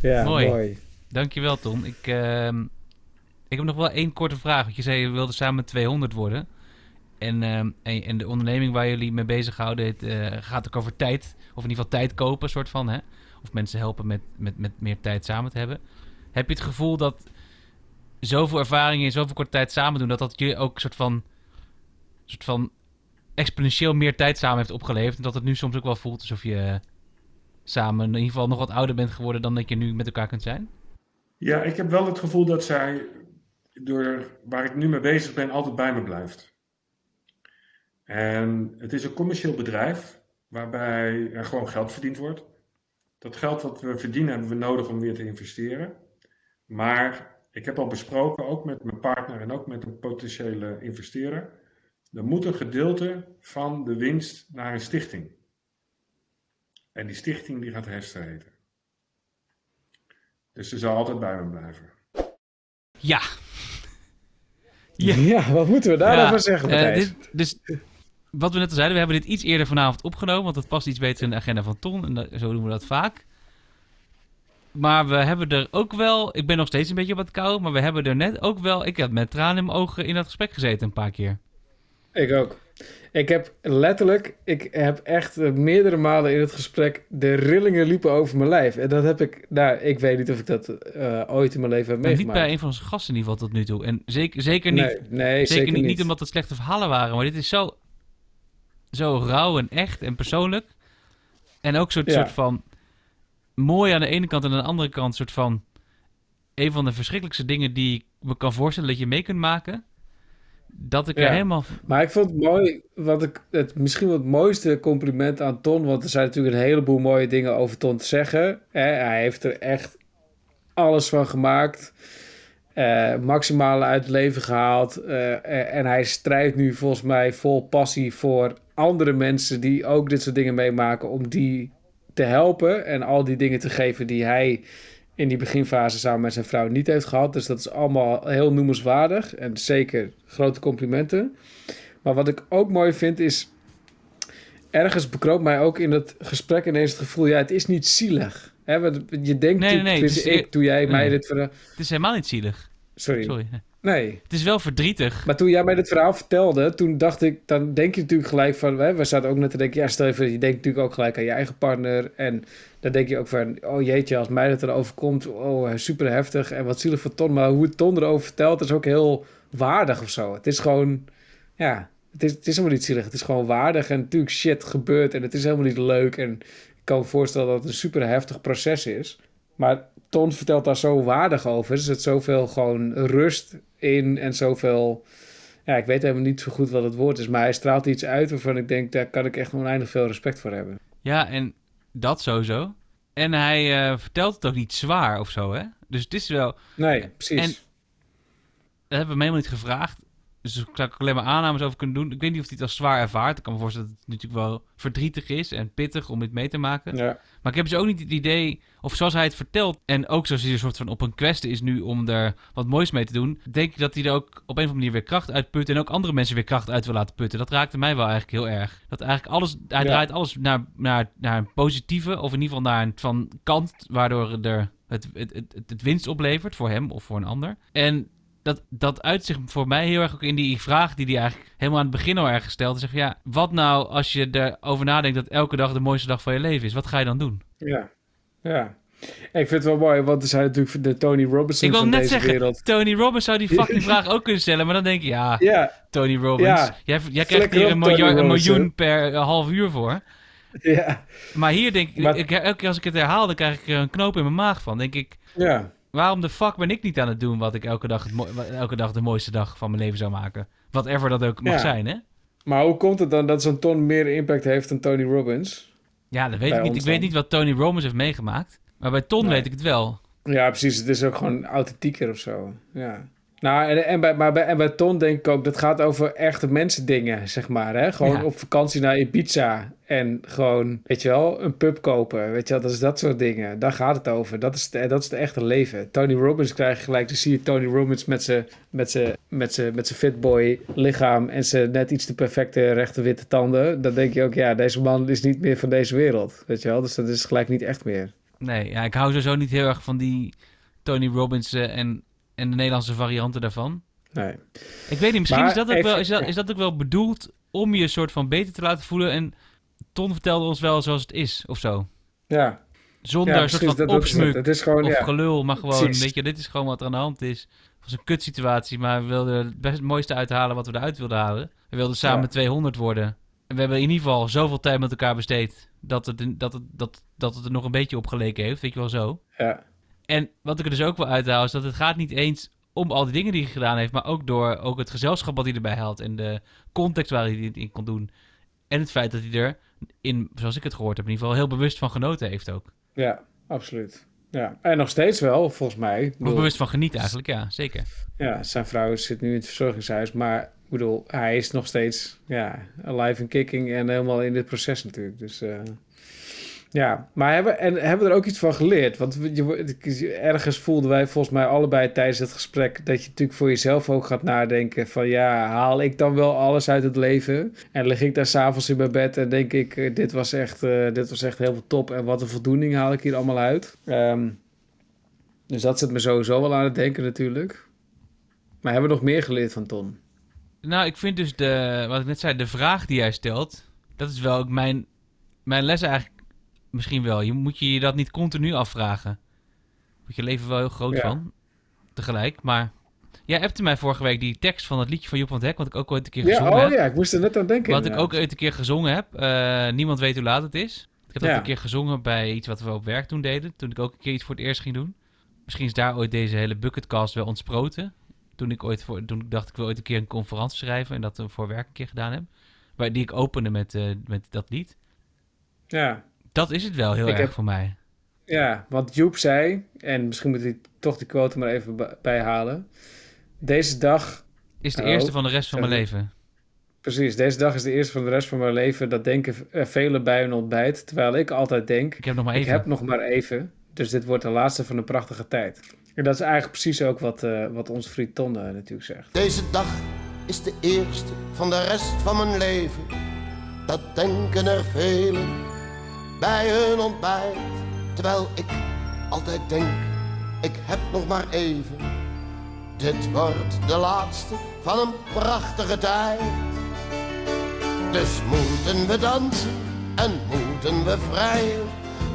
ja, mooi. mooi. Dankjewel, Tom. Ik, uh, ik heb nog wel één korte vraag. Want je zei je wilde samen 200 worden. En, uh, en, en, de onderneming waar jullie mee bezighouden het, uh, gaat ook over tijd. Of in ieder geval tijd kopen, soort van. Hè? Of mensen helpen met, met, met meer tijd samen te hebben. Heb je het gevoel dat zoveel ervaringen in zoveel korte tijd samen doen... dat dat jullie ook een soort van... soort van exponentieel meer tijd samen heeft opgeleverd. En dat het nu soms ook wel voelt alsof je samen in ieder geval nog wat ouder bent geworden dan dat je nu met elkaar kunt zijn? Ja, ik heb wel het gevoel dat zij door waar ik nu mee bezig ben altijd bij me blijft. En het is een commercieel bedrijf waarbij er gewoon geld verdiend wordt. Dat geld wat we verdienen hebben we nodig om weer te investeren. Maar ik heb al besproken, ook met mijn partner en ook met een potentiële investeerder, er moet een gedeelte van de winst naar een stichting. En die stichting die gaat Hester heten. Dus ze zal altijd bij me blijven. Ja. Ja, ja wat moeten we daarover ja, zeggen, uh, dit, Dus wat we net al zeiden, we hebben dit iets eerder vanavond opgenomen, want dat past iets beter in de agenda van Ton. En dat, zo doen we dat vaak. Maar we hebben er ook wel, ik ben nog steeds een beetje op het kou, maar we hebben er net ook wel, ik heb met tranen in mijn ogen in dat gesprek gezeten een paar keer. Ik ook. Ik heb letterlijk, ik heb echt meerdere malen in het gesprek de rillingen liepen over mijn lijf. En dat heb ik, nou, ik weet niet of ik dat uh, ooit in mijn leven heb meegemaakt. Niet bij een van onze gasten in ieder geval tot nu toe. En zeker, zeker niet, nee, nee, zeker, zeker niet, niet omdat het slechte verhalen waren, maar dit is zo, zo rauw en echt en persoonlijk. En ook zo'n soort van mooi aan de ene kant en aan de andere kant soort van een van de verschrikkelijkste dingen die ik me kan voorstellen dat je mee kunt maken dat ik er helemaal... Maar ik vond het mooi, wat ik, het, misschien wel het mooiste compliment aan Ton, want er zijn natuurlijk een heleboel mooie dingen over Ton te zeggen. Hij heeft er echt alles van gemaakt. Uh, maximale uit het leven gehaald. Uh, en hij strijdt nu volgens mij vol passie voor andere mensen die ook dit soort dingen meemaken, om die te helpen en al die dingen te geven die hij in die beginfase samen met zijn vrouw niet heeft gehad. Dus dat is allemaal heel noemenswaardig. En zeker grote complimenten. Maar wat ik ook mooi vind is. Ergens bekroop mij ook in het gesprek ineens het gevoel: ja, het is niet zielig. Hè, want je denkt, nee, nee, nee, ik, toen jij mij dit. Het is helemaal niet zielig. Sorry. Sorry. Nee. Het is wel verdrietig. Maar toen jij mij dit verhaal vertelde, toen dacht ik, dan denk je natuurlijk gelijk van, hè, we zaten ook net te denken, ja, stel je voor, je denkt natuurlijk ook gelijk aan je eigen partner. En dan denk je ook van, oh jeetje, als mij dat er overkomt, oh super heftig en wat zielig voor Ton. Maar hoe Ton erover vertelt, is ook heel waardig of zo. Het is gewoon, ja, het is, het is helemaal niet zielig. Het is gewoon waardig en natuurlijk shit gebeurt en het is helemaal niet leuk. En ik kan me voorstellen dat het een super heftig proces is. Maar Ton vertelt daar zo waardig over. Er zit zoveel gewoon rust in en zoveel... Ja, ik weet helemaal niet zo goed wat het woord is, maar hij straalt iets uit waarvan ik denk, daar kan ik echt oneindig veel respect voor hebben. Ja, en dat sowieso. En hij uh, vertelt het ook niet zwaar of zo, hè? Dus het is wel... Nee, precies. En dat hebben we hem helemaal niet gevraagd. Dus daar zou ik alleen maar aannames over kunnen doen. Ik weet niet of hij het als zwaar ervaart. Ik kan me voorstellen dat het natuurlijk wel verdrietig is en pittig om dit mee te maken. Ja. Maar ik heb dus ook niet het idee, of zoals hij het vertelt, en ook zoals hij een soort van op een quest is nu om er wat moois mee te doen, denk ik dat hij er ook op een of andere manier weer kracht uit put en ook andere mensen weer kracht uit wil laten putten. Dat raakte mij wel eigenlijk heel erg. Dat eigenlijk alles, hij draait alles naar, naar, naar een positieve, of in ieder geval naar een van kant, waardoor er het, het, het, het winst oplevert voor hem of voor een ander. En dat, dat uitzicht voor mij heel erg ook in die vraag die hij eigenlijk helemaal aan het begin al erg gesteld. Zegt, ja, wat nou als je erover nadenkt dat elke dag de mooiste dag van je leven is? Wat ga je dan doen? Ja, ja. Ik vind het wel mooi, want er zijn natuurlijk de Tony Robinson Ik wil van net deze zeggen, wereld. Tony Robbins zou die fucking vraag ook kunnen stellen, maar dan denk je, ja, Ja, Tony Robbins, jij, jij krijgt hier een, miljoen, een Robbins, miljoen per eh, half uur voor. ja, Maar hier denk ik, Maar- ik, elke keer als ik het herhaal, dan krijg ik er een knoop in mijn maag van. denk ik, ja. Waarom de fuck ben ik niet aan het doen wat ik elke dag, het elke dag de mooiste dag van mijn leven zou maken? Whatever dat ook mag Ja. zijn, hè? Maar hoe komt het dan dat zo'n ton meer impact heeft dan Tony Robbins? Ja, dat weet Bij ik niet. Ik weet niet wat Tony Robbins heeft meegemaakt. Maar bij Ton Nee. weet ik het wel. Ja, precies. Het is ook gewoon authentieker of zo. Ja. Nou, en, en, bij, maar bij, en bij Ton denk ik ook, dat gaat over echte mensen dingen, zeg maar. Hè? Gewoon Ja. op vakantie naar Ibiza en gewoon, weet je wel, een pub kopen. Weet je wel, dat is dat soort dingen. Daar gaat het over. Dat is, de, dat is het echte leven. Tony Robbins krijg je gelijk, dan zie je Tony Robbins met zijn met zijn met zijn met zijn fitboy lichaam en zijn net iets te perfecte rechte witte tanden. Dan denk je ook, ja, deze man is niet meer van deze wereld. Weet je wel, dus dat is gelijk niet echt meer. Nee, ja, ik hou sowieso niet heel erg van die Tony Robbins eh, en, en de Nederlandse varianten daarvan. Nee. Ik weet niet, misschien Maar is, dat ook even- wel, is, dat, is dat ook wel bedoeld om je soort van beter te laten voelen. En Ton vertelde ons wel zoals het is, of zo. Ja, Zonder ja een soort van dat, opsmuk is gewoon, of ja. gelul, maar gewoon, Precies. weet je, dit is gewoon wat er aan de hand is. Het was een kutsituatie, maar we wilden het best het mooiste uithalen wat we eruit wilden halen. We wilden samen Ja. 200 worden. En we hebben in ieder geval zoveel tijd met elkaar besteed dat het, dat het, dat, dat het er nog een beetje op geleken heeft, weet je wel zo. Ja, En wat ik er dus ook wel uithaal is dat het gaat niet eens om al die dingen die hij gedaan heeft, maar ook door ook het gezelschap wat hij erbij haalt en de context waar hij het in kon doen. En het feit dat hij er, in, zoals ik het gehoord heb, in ieder geval heel bewust van genoten heeft ook. ja, absoluut. Ja, en nog steeds wel, volgens mij. Bedoel, bewust van genieten eigenlijk, ja, zeker. Ja, zijn vrouw zit nu in het verzorgingshuis, maar ik bedoel, hij is nog steeds ja, alive and kicking en helemaal in dit proces natuurlijk. Dus eh, ja, maar hebben, en hebben we er ook iets van geleerd? Want je, ergens voelden wij volgens mij allebei tijdens het gesprek dat je natuurlijk voor jezelf ook gaat nadenken van ja, haal ik dan wel alles uit het leven? En lig ik daar s'avonds in mijn bed en denk ik, eh, dit was echt, eh, dit was echt veel top en wat een voldoening haal ik hier allemaal uit? Ehm, dus dat zit me sowieso wel aan het denken natuurlijk. Maar hebben we nog meer geleerd van Ton? Nou, ik vind dus de, wat ik net zei, de vraag die hij stelt, dat is wel mijn, mijn les eigenlijk misschien wel. Je moet je dat niet continu afvragen. Wordt je leven wel heel groot Ja. van, tegelijk. Maar jij appte mij vorige week die tekst van het liedje van Joep van het Hek, wat ik ook ooit een keer Ja, gezongen oh heb. ja, ik moest er net aan denken. Wat ik ook ooit een keer gezongen heb. Eh, Niemand weet hoe laat het is. Ik heb dat een keer gezongen bij iets wat we op werk toen deden. Toen ik ook een keer iets voor het eerst ging doen. Misschien is daar ooit deze hele bucketcast wel ontsproten. Toen ik ooit voor, toen ik dacht ik wil ooit een keer een conferentie schrijven. En dat we voor werk een keer gedaan heb. Waar, die ik opende met, eh, met dat lied. Ja, Dat is het wel heel Ik erg heb- voor mij. ja, want Joep zei, en misschien moet ik toch die quote maar even bijhalen. Deze dag, Is de Oh, eerste van de rest van mijn leven. precies, deze dag is de eerste van de rest van mijn leven. Dat denken er velen bij een ontbijt. Terwijl ik altijd denk, Ik heb nog maar ik even. heb nog maar even. Dus dit wordt de laatste van een prachtige tijd. En dat is eigenlijk precies ook wat, eh, wat onze vriend Ton eh, natuurlijk zegt. Deze dag is de eerste van de rest van mijn leven. Dat denken er velen bij hun ontbijt. Terwijl ik altijd denk, ik heb nog maar even. Dit wordt de laatste van een prachtige tijd. Dus moeten we dansen en moeten we vrijen.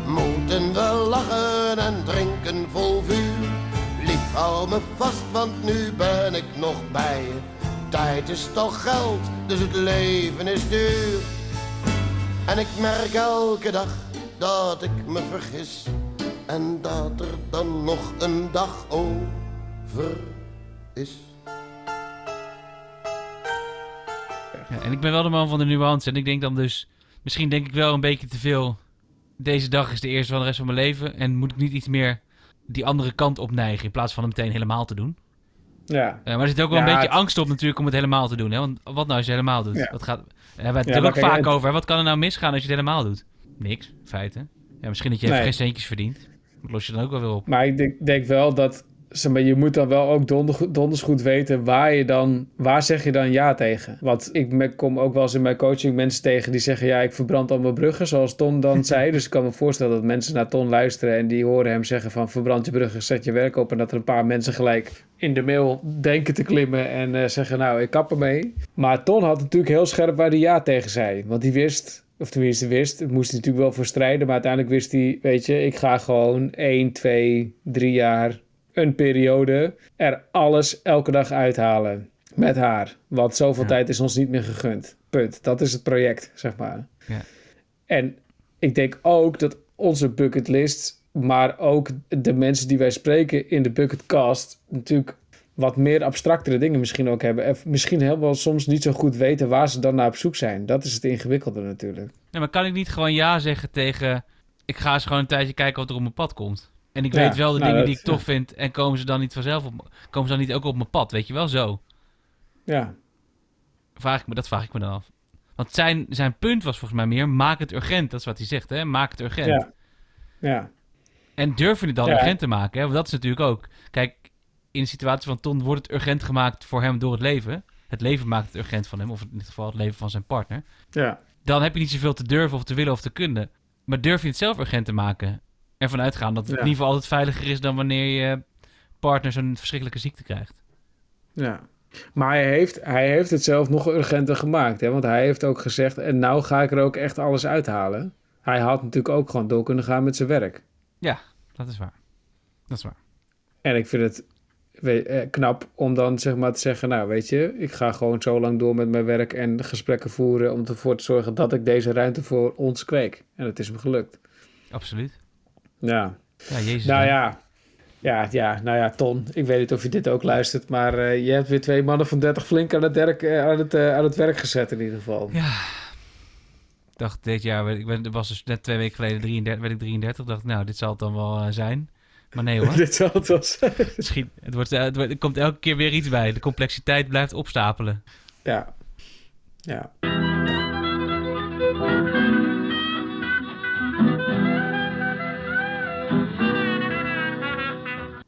Moeten we lachen en drinken vol vuur. Lief, hou me vast, want nu ben ik nog bij je. Tijd is toch geld, dus het leven is duur. En ik merk elke dag dat ik me vergis. En dat er dan nog een dag over is. En ik ben wel de man van de nuance. En ik denk dan dus... Misschien denk ik wel een beetje te veel... Deze dag is de eerste van de rest van mijn leven. En moet ik niet iets meer die andere kant opnijgen... in plaats van hem meteen helemaal te doen. Ja, Eh, maar er zit ook wel een beetje het- angst op natuurlijk om het helemaal te doen. Hè? Want wat nou als je het helemaal doet? Dat gaat, daar hebben we het er ook vaak over. hè? Wat kan er nou misgaan als je het helemaal doet? Niks, in feite. Ja, misschien dat je even Nee. geen centjes verdient. Dat los je dan ook wel weer op. Maar ik denk, denk wel dat zeg maar, je moet dan wel ook donder, donders goed weten waar je dan, waar zeg je dan ja tegen. Want ik kom ook wel eens in mijn coaching mensen tegen die zeggen ja, ik verbrand al mijn bruggen, zoals Ton dan zei. Dus ik kan me voorstellen dat mensen naar Ton luisteren en die horen hem zeggen van verbrand je bruggen, zet je werk op. En dat er een paar mensen gelijk in de mail denken te klimmen en eh, zeggen nou, ik kap ermee. Maar Ton had natuurlijk heel scherp waar hij ja tegen zei. Want die wist, Of tenminste wist, moest hij natuurlijk wel voor strijden. Maar uiteindelijk wist hij, weet je, ik ga gewoon 1, 2, 3 jaar, een periode, er alles elke dag uithalen. Met haar. Want zoveel Ja. tijd is ons niet meer gegund. Punt. Dat is het project, zeg maar. Ja. En ik denk ook dat onze bucketlist, maar ook de mensen die wij spreken in de bucketcast, natuurlijk wat meer abstractere dingen misschien ook hebben. En misschien helemaal soms niet zo goed weten waar ze dan naar op zoek zijn. Dat is het ingewikkelde natuurlijk. Nee, maar kan ik niet gewoon ja zeggen tegen... Ik ga eens gewoon een tijdje kijken wat er op mijn pad komt. En ik Ja, weet wel de nou, dingen dat- die ik tof vind. En komen ze dan niet vanzelf op... Komen ze dan niet ook op mijn pad, weet je wel? Zo. Ja, Vraag ik me, dat vraag ik me dan af. Want zijn, zijn punt was volgens mij meer... Maak het urgent. Dat is wat hij zegt, hè? Maak het urgent. ja, ja, En durven het dan Ja. urgent te maken, hè? Want dat is natuurlijk ook... Kijk, in de situatie van Ton wordt het urgent gemaakt voor hem door het leven. Het leven maakt het urgent van hem. Of in dit geval het leven van zijn partner. ja. dan heb je niet zoveel te durven of te willen of te kunnen. Maar durf je het zelf urgent te maken? Ervan uitgaan dat het Ja. in ieder geval altijd veiliger is dan wanneer je partner zo'n verschrikkelijke ziekte krijgt. ja. Maar hij heeft, hij heeft het zelf nog urgenter gemaakt. Hè? Want hij heeft ook gezegd, en nou ga ik er ook echt alles uithalen. Hij had natuurlijk ook gewoon door kunnen gaan met zijn werk. Dat is waar. Dat is waar. En ik vind het eh, knap om dan zeg maar te zeggen, nou weet je, ik ga gewoon zo lang door met mijn werk en gesprekken voeren om ervoor te zorgen dat ik deze ruimte voor ons kreeg. En het is me gelukt. Absoluut. Ja, Ja, Jezus. nou ja. Ja, ja, nou ja, Ton, ik weet niet of je dit ook luistert, maar eh, je hebt weer twee mannen van 30 flink aan het, werk, eh, aan, het, eh, aan het werk gezet in ieder geval. Ja. Ik dacht dit jaar, ik ben, was dus net twee weken geleden 33, werd ik 33. dacht nou, dit zal het dan wel zijn. Maar nee hoor. dit zal het wel zijn. Het, schiet, het, wordt, het wordt- er komt elke keer weer iets bij. De complexiteit blijft opstapelen. Ja. Ja.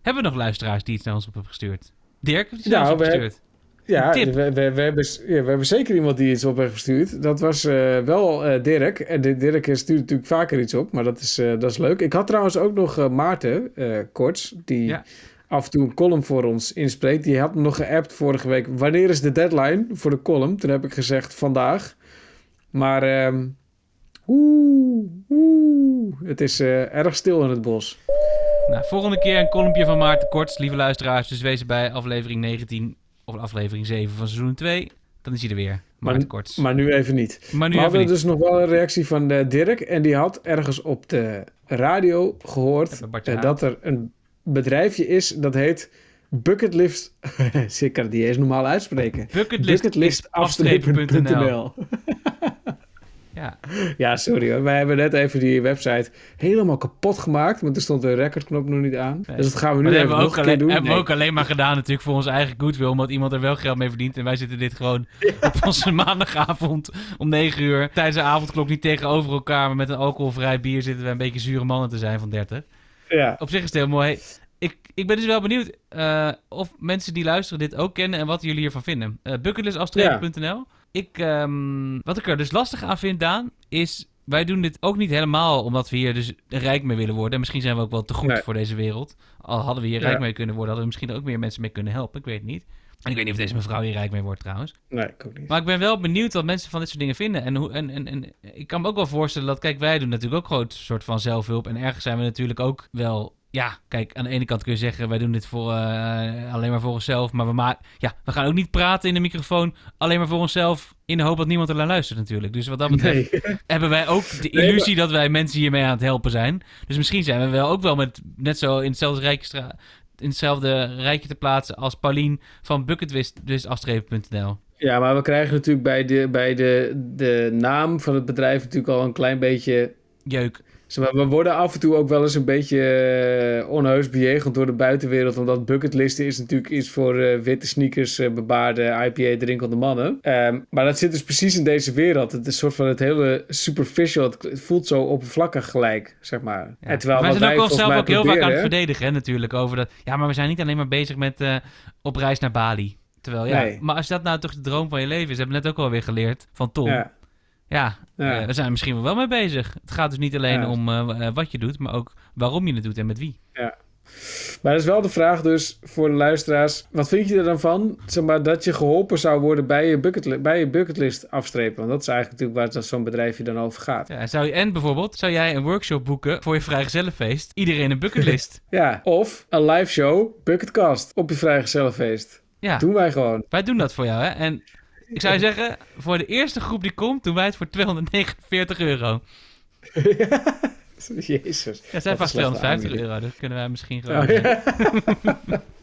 Hebben we nog luisteraars die iets naar ons op hebben gestuurd? Dirk, heeft iets Nou, naar ons opgestuurd? Ja, we, we, we, hebben, ja, we hebben zeker iemand die iets op heeft gestuurd. Dat was eh, wel eh, Dirk. En Dirk eh, stuurt natuurlijk vaker iets op, maar dat is, dat is leuk. Ik had trouwens ook nog Maarten Korts, die Ja. af en toe een column voor ons inspreekt. Die had me nog geappt vorige week. Wanneer is de deadline voor de column? Toen heb ik gezegd vandaag. Maar ehm oeh, oeh, het is erg stil in het bos. Nou, volgende keer een kolompje van Maarten Korts, lieve luisteraars. Dus wees bij aflevering 19 of aflevering 7 van seizoen 2. Dan is hij er weer, Maarten Korts. Maar, Maar nu even niet. nu we hadden niet. dus nog wel een reactie van eh, Dirk. En die had ergens op de radio gehoord eh, dat er een bedrijfje is dat heet Bucketlift. Ik kan het niet eens normaal uitspreken. Bucketlist-afstrepen.nl. Ja, Ja, sorry hoor. Wij hebben net even die website helemaal kapot gemaakt. Want er stond de recordknop nog niet aan. Nee. Dus dat gaan we nu even hebben we, nog ook een keer alleen, doen. hebben we ook alleen maar gedaan natuurlijk voor onze eigen goodwill. Omdat iemand er wel geld mee verdient. En wij zitten dit gewoon op onze maandagavond om 9 uur. Tijdens de avondklok niet tegenover elkaar. Maar met een alcoholvrij bier zitten we een beetje zure mannen te zijn van 30. Ja. Op zich is het heel mooi. Ik, ik ben dus wel benieuwd eh, of mensen die luisteren dit ook kennen en wat jullie hiervan vinden. Uh, bucketlistafstrepen.nl Ik, ehm, Wat ik er dus lastig aan vind, Daan, is... Wij doen dit ook niet helemaal omdat we hier dus rijk mee willen worden. En misschien zijn we ook wel te goed Nee. voor deze wereld. Al hadden we hier Ja. rijk mee kunnen worden, hadden we misschien ook meer mensen mee kunnen helpen. Ik weet het niet. En ik weet niet of deze mevrouw hier rijk mee wordt trouwens. Nee, ik ook niet. Maar ik ben wel benieuwd wat mensen van dit soort dingen vinden. En, hoe, en, en, en ik kan me ook wel voorstellen dat, kijk, wij doen natuurlijk ook gewoon een soort van zelfhulp. En ergens zijn we natuurlijk ook wel. Ja, kijk, aan de ene kant kun je zeggen, wij doen dit voor, eh, alleen maar voor onszelf. Maar we, ma ja, we gaan ook niet praten in de microfoon alleen maar voor onszelf. In de hoop dat niemand er naar luistert natuurlijk. Dus wat dat betreft Nee. hebben wij ook de Nee, illusie dat wij mensen hiermee aan het helpen zijn. Dus misschien zijn we wel ook wel met net zo in hetzelfde rijtje, stra- in hetzelfde rijtje te plaatsen als Paulien van bucketwist.afstrepen.nl. Ja, maar we krijgen natuurlijk bij de, bij de, de naam van het bedrijf natuurlijk al een klein beetje... Jeuk. Maar, we worden af en toe ook wel eens een beetje eh, onheus bejegend door de buitenwereld. Omdat bucketlisten is natuurlijk iets voor eh, witte sneakers, eh, bebaarde IPA drinkende mannen. Ehm, maar dat zit dus precies in deze wereld. Het is een soort van het hele superficial. Het, voelt zo oppervlakkig gelijk, zeg maar. Ja. En terwijl wij wat zijn ook volgens zelf ook heel vaak aan het verdedigen, hè, natuurlijk, over dat... Ja, maar we zijn niet alleen maar bezig met op reis naar Bali. Terwijl, ja, Nee. maar als dat nou toch de droom van je leven is, hebben we net ook alweer geleerd van Tom. Ja, Ja, Ja. eh, we zijn er misschien wel mee bezig. Het gaat dus niet alleen Ja. om eh, eh, wat je doet, maar ook waarom je het doet en met wie. Maar dat is wel de vraag dus voor de luisteraars. Wat vind je er dan van? Zeg maar, dat je geholpen zou worden bij je, bucketli- bij je bucketlist afstrepen. Want dat is eigenlijk natuurlijk waar zo'n bedrijfje dan over gaat. Ja, zou je, en bijvoorbeeld, zou jij een workshop boeken voor je vrijgezellenfeest? Iedereen een bucketlist. Ja, of een live show, bucketcast, op je vrijgezellenfeest. ja, Doen wij gewoon. wij doen dat voor jou, hè? En ik zou zeggen, voor de eerste groep die komt, doen wij het voor 249 euro. Jezus. Ja, het zijn vast een slechte 250 aanbieding. euro, dat kunnen wij misschien gewoon... Oh, ja.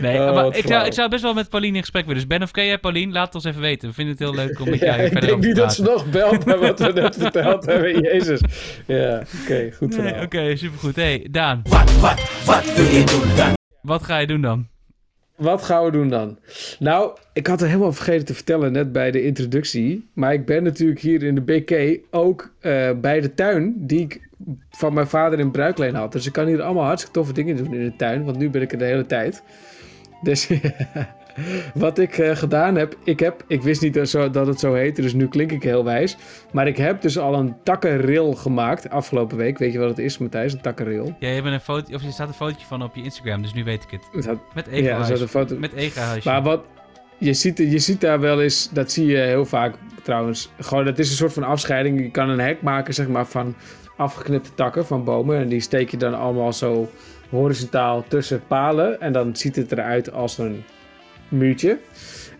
Nee, Oh, maar wat ik zou, ik zou best wel met Pauline in gesprek willen. Dus Ben of ken jij Pauline? Laat het ons even weten. We vinden het heel leuk om met Ja, jou hier ik verder denk niet te dat ze praten. nog belt naar wat we net verteld hebben. Jezus. Ja, oké, goed Nee. Oké, supergoed. hey, Daan, Wat, wat, wat wil je doen dan? wat ga je doen dan? Wat gaan we doen dan? Nou, ik had er helemaal vergeten te vertellen net bij de introductie. Maar ik ben natuurlijk hier in de BK ook eh, bij de tuin die ik van mijn vader in Bruikleen had. Dus ik kan hier allemaal hartstikke toffe dingen doen in de tuin. Want nu ben ik er de hele tijd. Dus wat ik eh, gedaan heb, ik heb, ik wist niet dat, zo, dat het zo heette, dus nu klink ik heel wijs. Maar ik heb dus al een takkenrail gemaakt afgelopen week. Weet je wat het is, Matthijs? Een takkenrail. Ja, je, hebt een foto, of je staat een fotootje van op je Instagram, dus nu weet ik het. Met Ja, er zat ego een foto. Met ego-huisje. Maar wat je ziet, je ziet daar wel eens, dat zie je heel vaak trouwens. Gewoon, het is een soort van afscheiding. Je kan een hek maken, zeg maar, van afgeknipte takken van bomen. En die steek je dan allemaal zo horizontaal tussen palen. En dan ziet het eruit als een muurtje.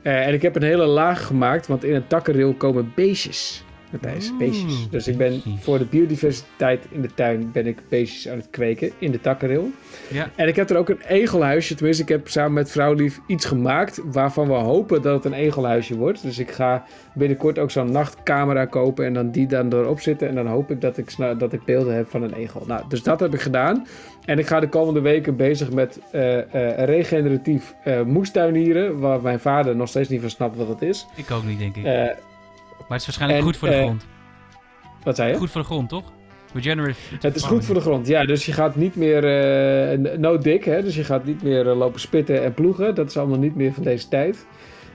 Eh, en ik heb een hele laag gemaakt, want in een takkenrail komen beestjes. Oeh, beestjes. Dus ik ben voor de biodiversiteit in de tuin ben ik beestjes aan het kweken in de takkenrail. Ja. En ik heb er ook een egelhuisje. Tenminste, ik heb samen met vrouwlief iets gemaakt waarvan we hopen dat het een egelhuisje wordt. Dus ik ga binnenkort ook zo'n nachtcamera kopen en dan die dan erop zitten. En dan hoop ik dat ik, dat ik beelden heb van een egel. Nou, dus dat heb ik gedaan. En ik ga de komende weken bezig met eh, eh, regeneratief eh, moestuinieren. Waar mijn vader nog steeds niet van snapt wat het is. Ik ook niet, denk ik. Maar het is waarschijnlijk en, goed voor de eh, grond. wat zei je? Goed voor de grond, toch? Regenerative Het is goed voor de grond, ja. Dus je gaat niet meer eh no dik, hè. Dus je gaat niet meer eh, lopen spitten en ploegen. Dat is allemaal niet meer van deze tijd.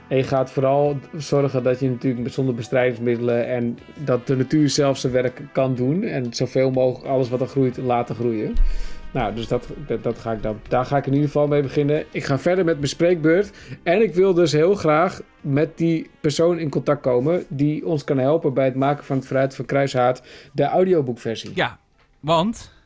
En je gaat vooral zorgen dat je natuurlijk zonder bestrijdingsmiddelen... en dat de natuur zelf zijn werk kan doen. En zoveel mogelijk alles wat er groeit laten groeien. Nou, dus dat, dat, ga ik dan, daar ga ik in ieder geval mee beginnen. Ik ga verder met mijn spreekbeurt. En ik wil dus heel graag met die persoon in contact komen... die ons kan helpen bij het maken van het Fruit van Kruishaard... de audioboekversie. Ja, want...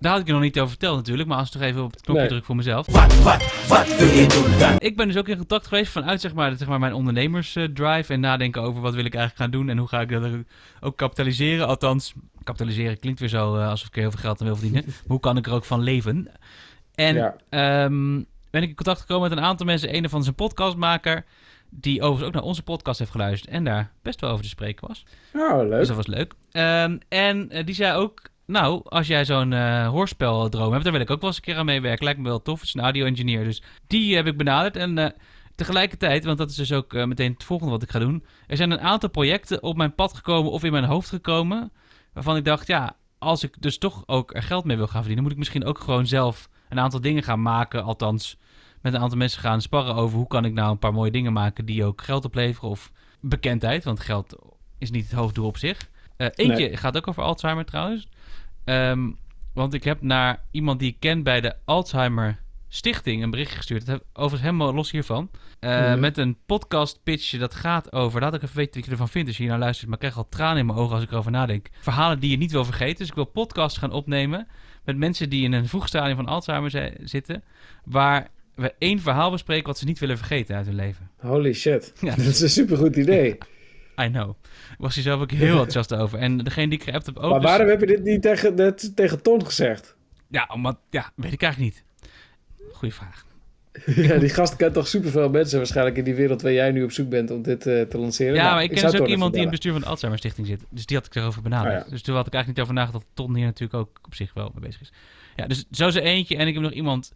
Daar had ik je nog niet over verteld natuurlijk, maar als ik toch even op het knopje Nee. druk voor mezelf. Wat, wat, wat wil je doen dan? Ik ben dus ook in contact geweest vanuit zeg maar, zeg maar, mijn ondernemersdrive en nadenken over wat wil ik eigenlijk gaan doen en hoe ga ik dat ook kapitaliseren. Althans, kapitaliseren klinkt weer zo eh, alsof ik er heel veel geld aan wil verdienen. Maar hoe kan ik er ook van leven? En Ja. ehm, ben ik in contact gekomen met een aantal mensen. Een van zijn podcastmaker, die overigens ook naar onze podcast heeft geluisterd en daar best wel over te spreken was. Oh, leuk. Dus dat was leuk. Ehm, en eh, die zei ook, nou, als jij zo'n eh hoorspeldroom hebt, daar wil ik ook wel eens een keer aan meewerken. Lijkt me wel tof. Het is een audio-engineer. Dus die heb ik benaderd. En eh, tegelijkertijd, want dat is dus ook eh, meteen het volgende wat ik ga doen. Er zijn een aantal projecten op mijn pad gekomen of in mijn hoofd gekomen. Waarvan ik dacht, ja, als ik dus toch ook er geld mee wil gaan verdienen, moet ik misschien ook gewoon zelf een aantal dingen gaan maken. Althans, met een aantal mensen gaan sparren over hoe kan ik nou een paar mooie dingen maken die ook geld opleveren of bekendheid. Want geld is niet het hoofddoel op zich. Eentje gaat ook over Alzheimer trouwens. Ehm, want ik heb naar iemand die ik ken bij de Alzheimer Stichting een berichtje gestuurd. Dat heb overigens helemaal los hiervan. Eh, Mhm. Met een podcast pitch dat gaat over... Laat ik even weten wat je ervan vindt als je hier naar luistert. Maar ik krijg al tranen in mijn ogen als ik erover nadenk. Verhalen die je niet wil vergeten. Dus ik wil podcasts gaan opnemen met mensen die in een vroeg stadium van Alzheimer zi- zitten. Waar we één verhaal bespreken wat ze niet willen vergeten uit hun leven. Holy shit. Ja. Dat is een supergoed idee. I know. Ik was hier zelf ook heel enthousiast over. En degene die ik geappt heb ook... maar dus- waarom heb je dit niet tegen, net tegen Ton gezegd? Ja, omdat... Ja, weet ik eigenlijk niet. Goeie vraag. ja, die gast kent toch superveel mensen waarschijnlijk in die wereld waar jij nu op zoek bent om dit eh, te lanceren. Ja, Nou, maar ik ken dus ook iemand die in het bestuur van de Alzheimer Stichting zit. Dus die had ik erover benaderd. Oh ja. Dus toen had ik eigenlijk niet over nagedacht dat Ton hier natuurlijk ook op zich wel mee bezig is. Ja, dus zo is er eentje. En ik heb nog iemand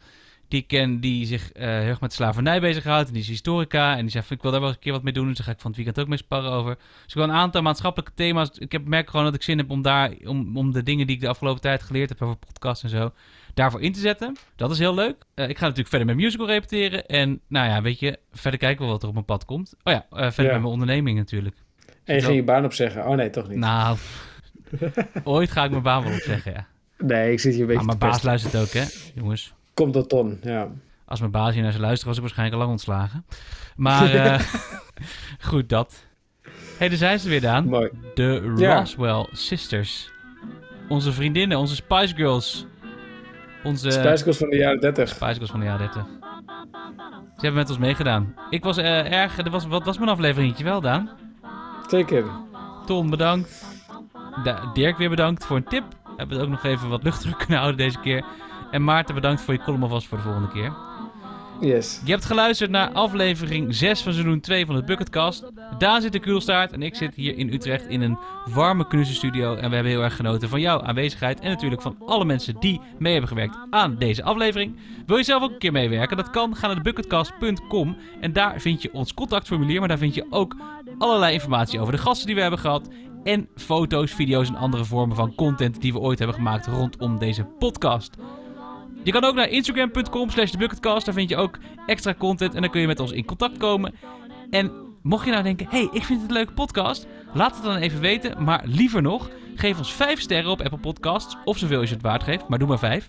die ik ken die zich eh, heel erg met slavernij bezighoudt. En die is historica. En die zegt, ik wil daar wel eens een keer wat mee doen. Dus daar ga ik van het weekend ook mee sparren over. Dus ik wil een aantal maatschappelijke thema's. Ik heb, merk gewoon dat ik zin heb om daar, om, om de dingen die ik de afgelopen tijd geleerd heb over podcasts en zo, daarvoor in te zetten. Dat is heel leuk. Eh, ik ga natuurlijk verder met musical repeteren. En nou ja, weet je, verder kijken we wat er op mijn pad komt. Oh ja, eh, verder Ja. met mijn onderneming natuurlijk. En je ging je baan opzeggen. Oh nee, toch niet. Nou, ooit ga ik mijn baan wel opzeggen, ja. Nee, ik zit hier een beetje Maar mijn baas luistert ook, hè, jongens. Komt dat ton, ja. Als mijn baas hier naar ze luisteren, was ik waarschijnlijk al lang ontslagen. Maar eh, goed, dat. Hé, hey, daar zijn ze weer, Daan. Mooi. De Ja. Roswell Sisters. Onze vriendinnen, onze Spice Girls. Onze Spice Girls van de jaren 30. Spice Girls van de jaren 30. Ze hebben met ons meegedaan. Ik was eh, erg... Er was, wat was mijn afleveringetje wel, Daan? Zeker. Ton, bedankt. Da- Dirk weer bedankt voor een tip. We hebben het ook nog even wat luchtiger kunnen houden deze keer. En Maarten, bedankt voor je column alvast voor de volgende keer. Yes. Je hebt geluisterd naar aflevering 6 van seizoen 2 van het Bucketcast. Daan zit in Kuelstaart en ik zit hier in Utrecht in een warme knussenstudio. En we hebben heel erg genoten van jouw aanwezigheid. En natuurlijk van alle mensen die mee hebben gewerkt aan deze aflevering. Wil je zelf ook een keer meewerken? Dat kan. Ga naar thebucketcast.com en daar vind je ons contactformulier. Maar daar vind je ook allerlei informatie over de gasten die we hebben gehad. En foto's, video's en andere vormen van content die we ooit hebben gemaakt rondom deze podcast. Je kan ook naar instagram.com slash thebucketcast. Daar vind je ook extra content en dan kun je met ons in contact komen. En mocht je nou denken, hey, ik vind het een leuke podcast. Laat het dan even weten. Maar liever nog, geef ons 5 sterren op Apple Podcasts. Of zoveel als je het waard geeft, maar doe maar 5.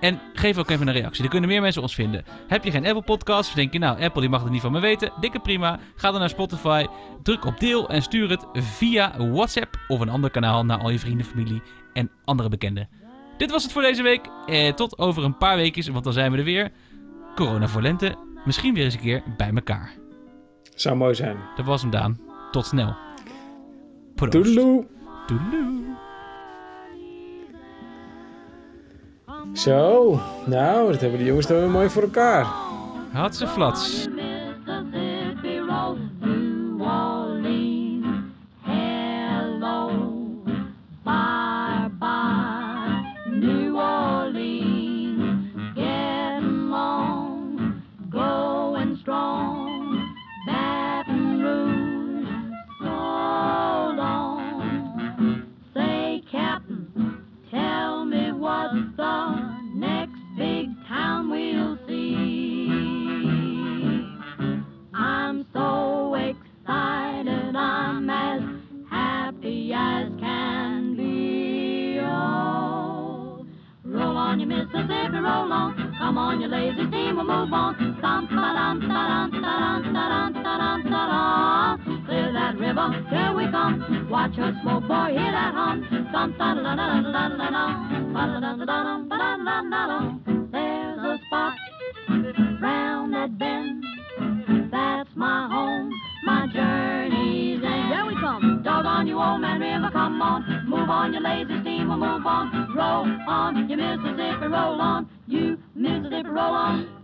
En geef ook even een reactie. Dan kunnen meer mensen ons vinden. Heb je geen Apple Podcasts? Denk je, nou, Apple die mag het niet van me weten. Dikke prima. Ga dan naar Spotify. Druk op deel en stuur het via WhatsApp of een ander kanaal naar al je vrienden, familie en andere bekenden. Dit was het voor deze week. Eh, tot over een paar weken, want dan zijn we er weer. Corona voor lente. Misschien weer eens een keer bij elkaar. Zou mooi zijn. Dat was hem, Daan. Tot snel. Proost. Toedeloe. Zo, nou, dat hebben de jongens dan weer mooi voor elkaar. Had ze flats. and roll. Come on, you lazy team, we'll move on. Thump ta-dum, ta-dum, ta-dum, ta-dum, ta-dum, ta-dum. Clear that river, here we come. Watch us smoke, boy, hear that hum. Thump ta-da-da-da-da-da-da-da. Ba-da-da-da-da-dum, da dum da dum. There's a spot round that bend. That's my home, my journey. Come. Doggone you, old man river, come on. Move on, you lazy steamer, move on. Roll on, you Mississippi, roll on. You Mississippi, roll on.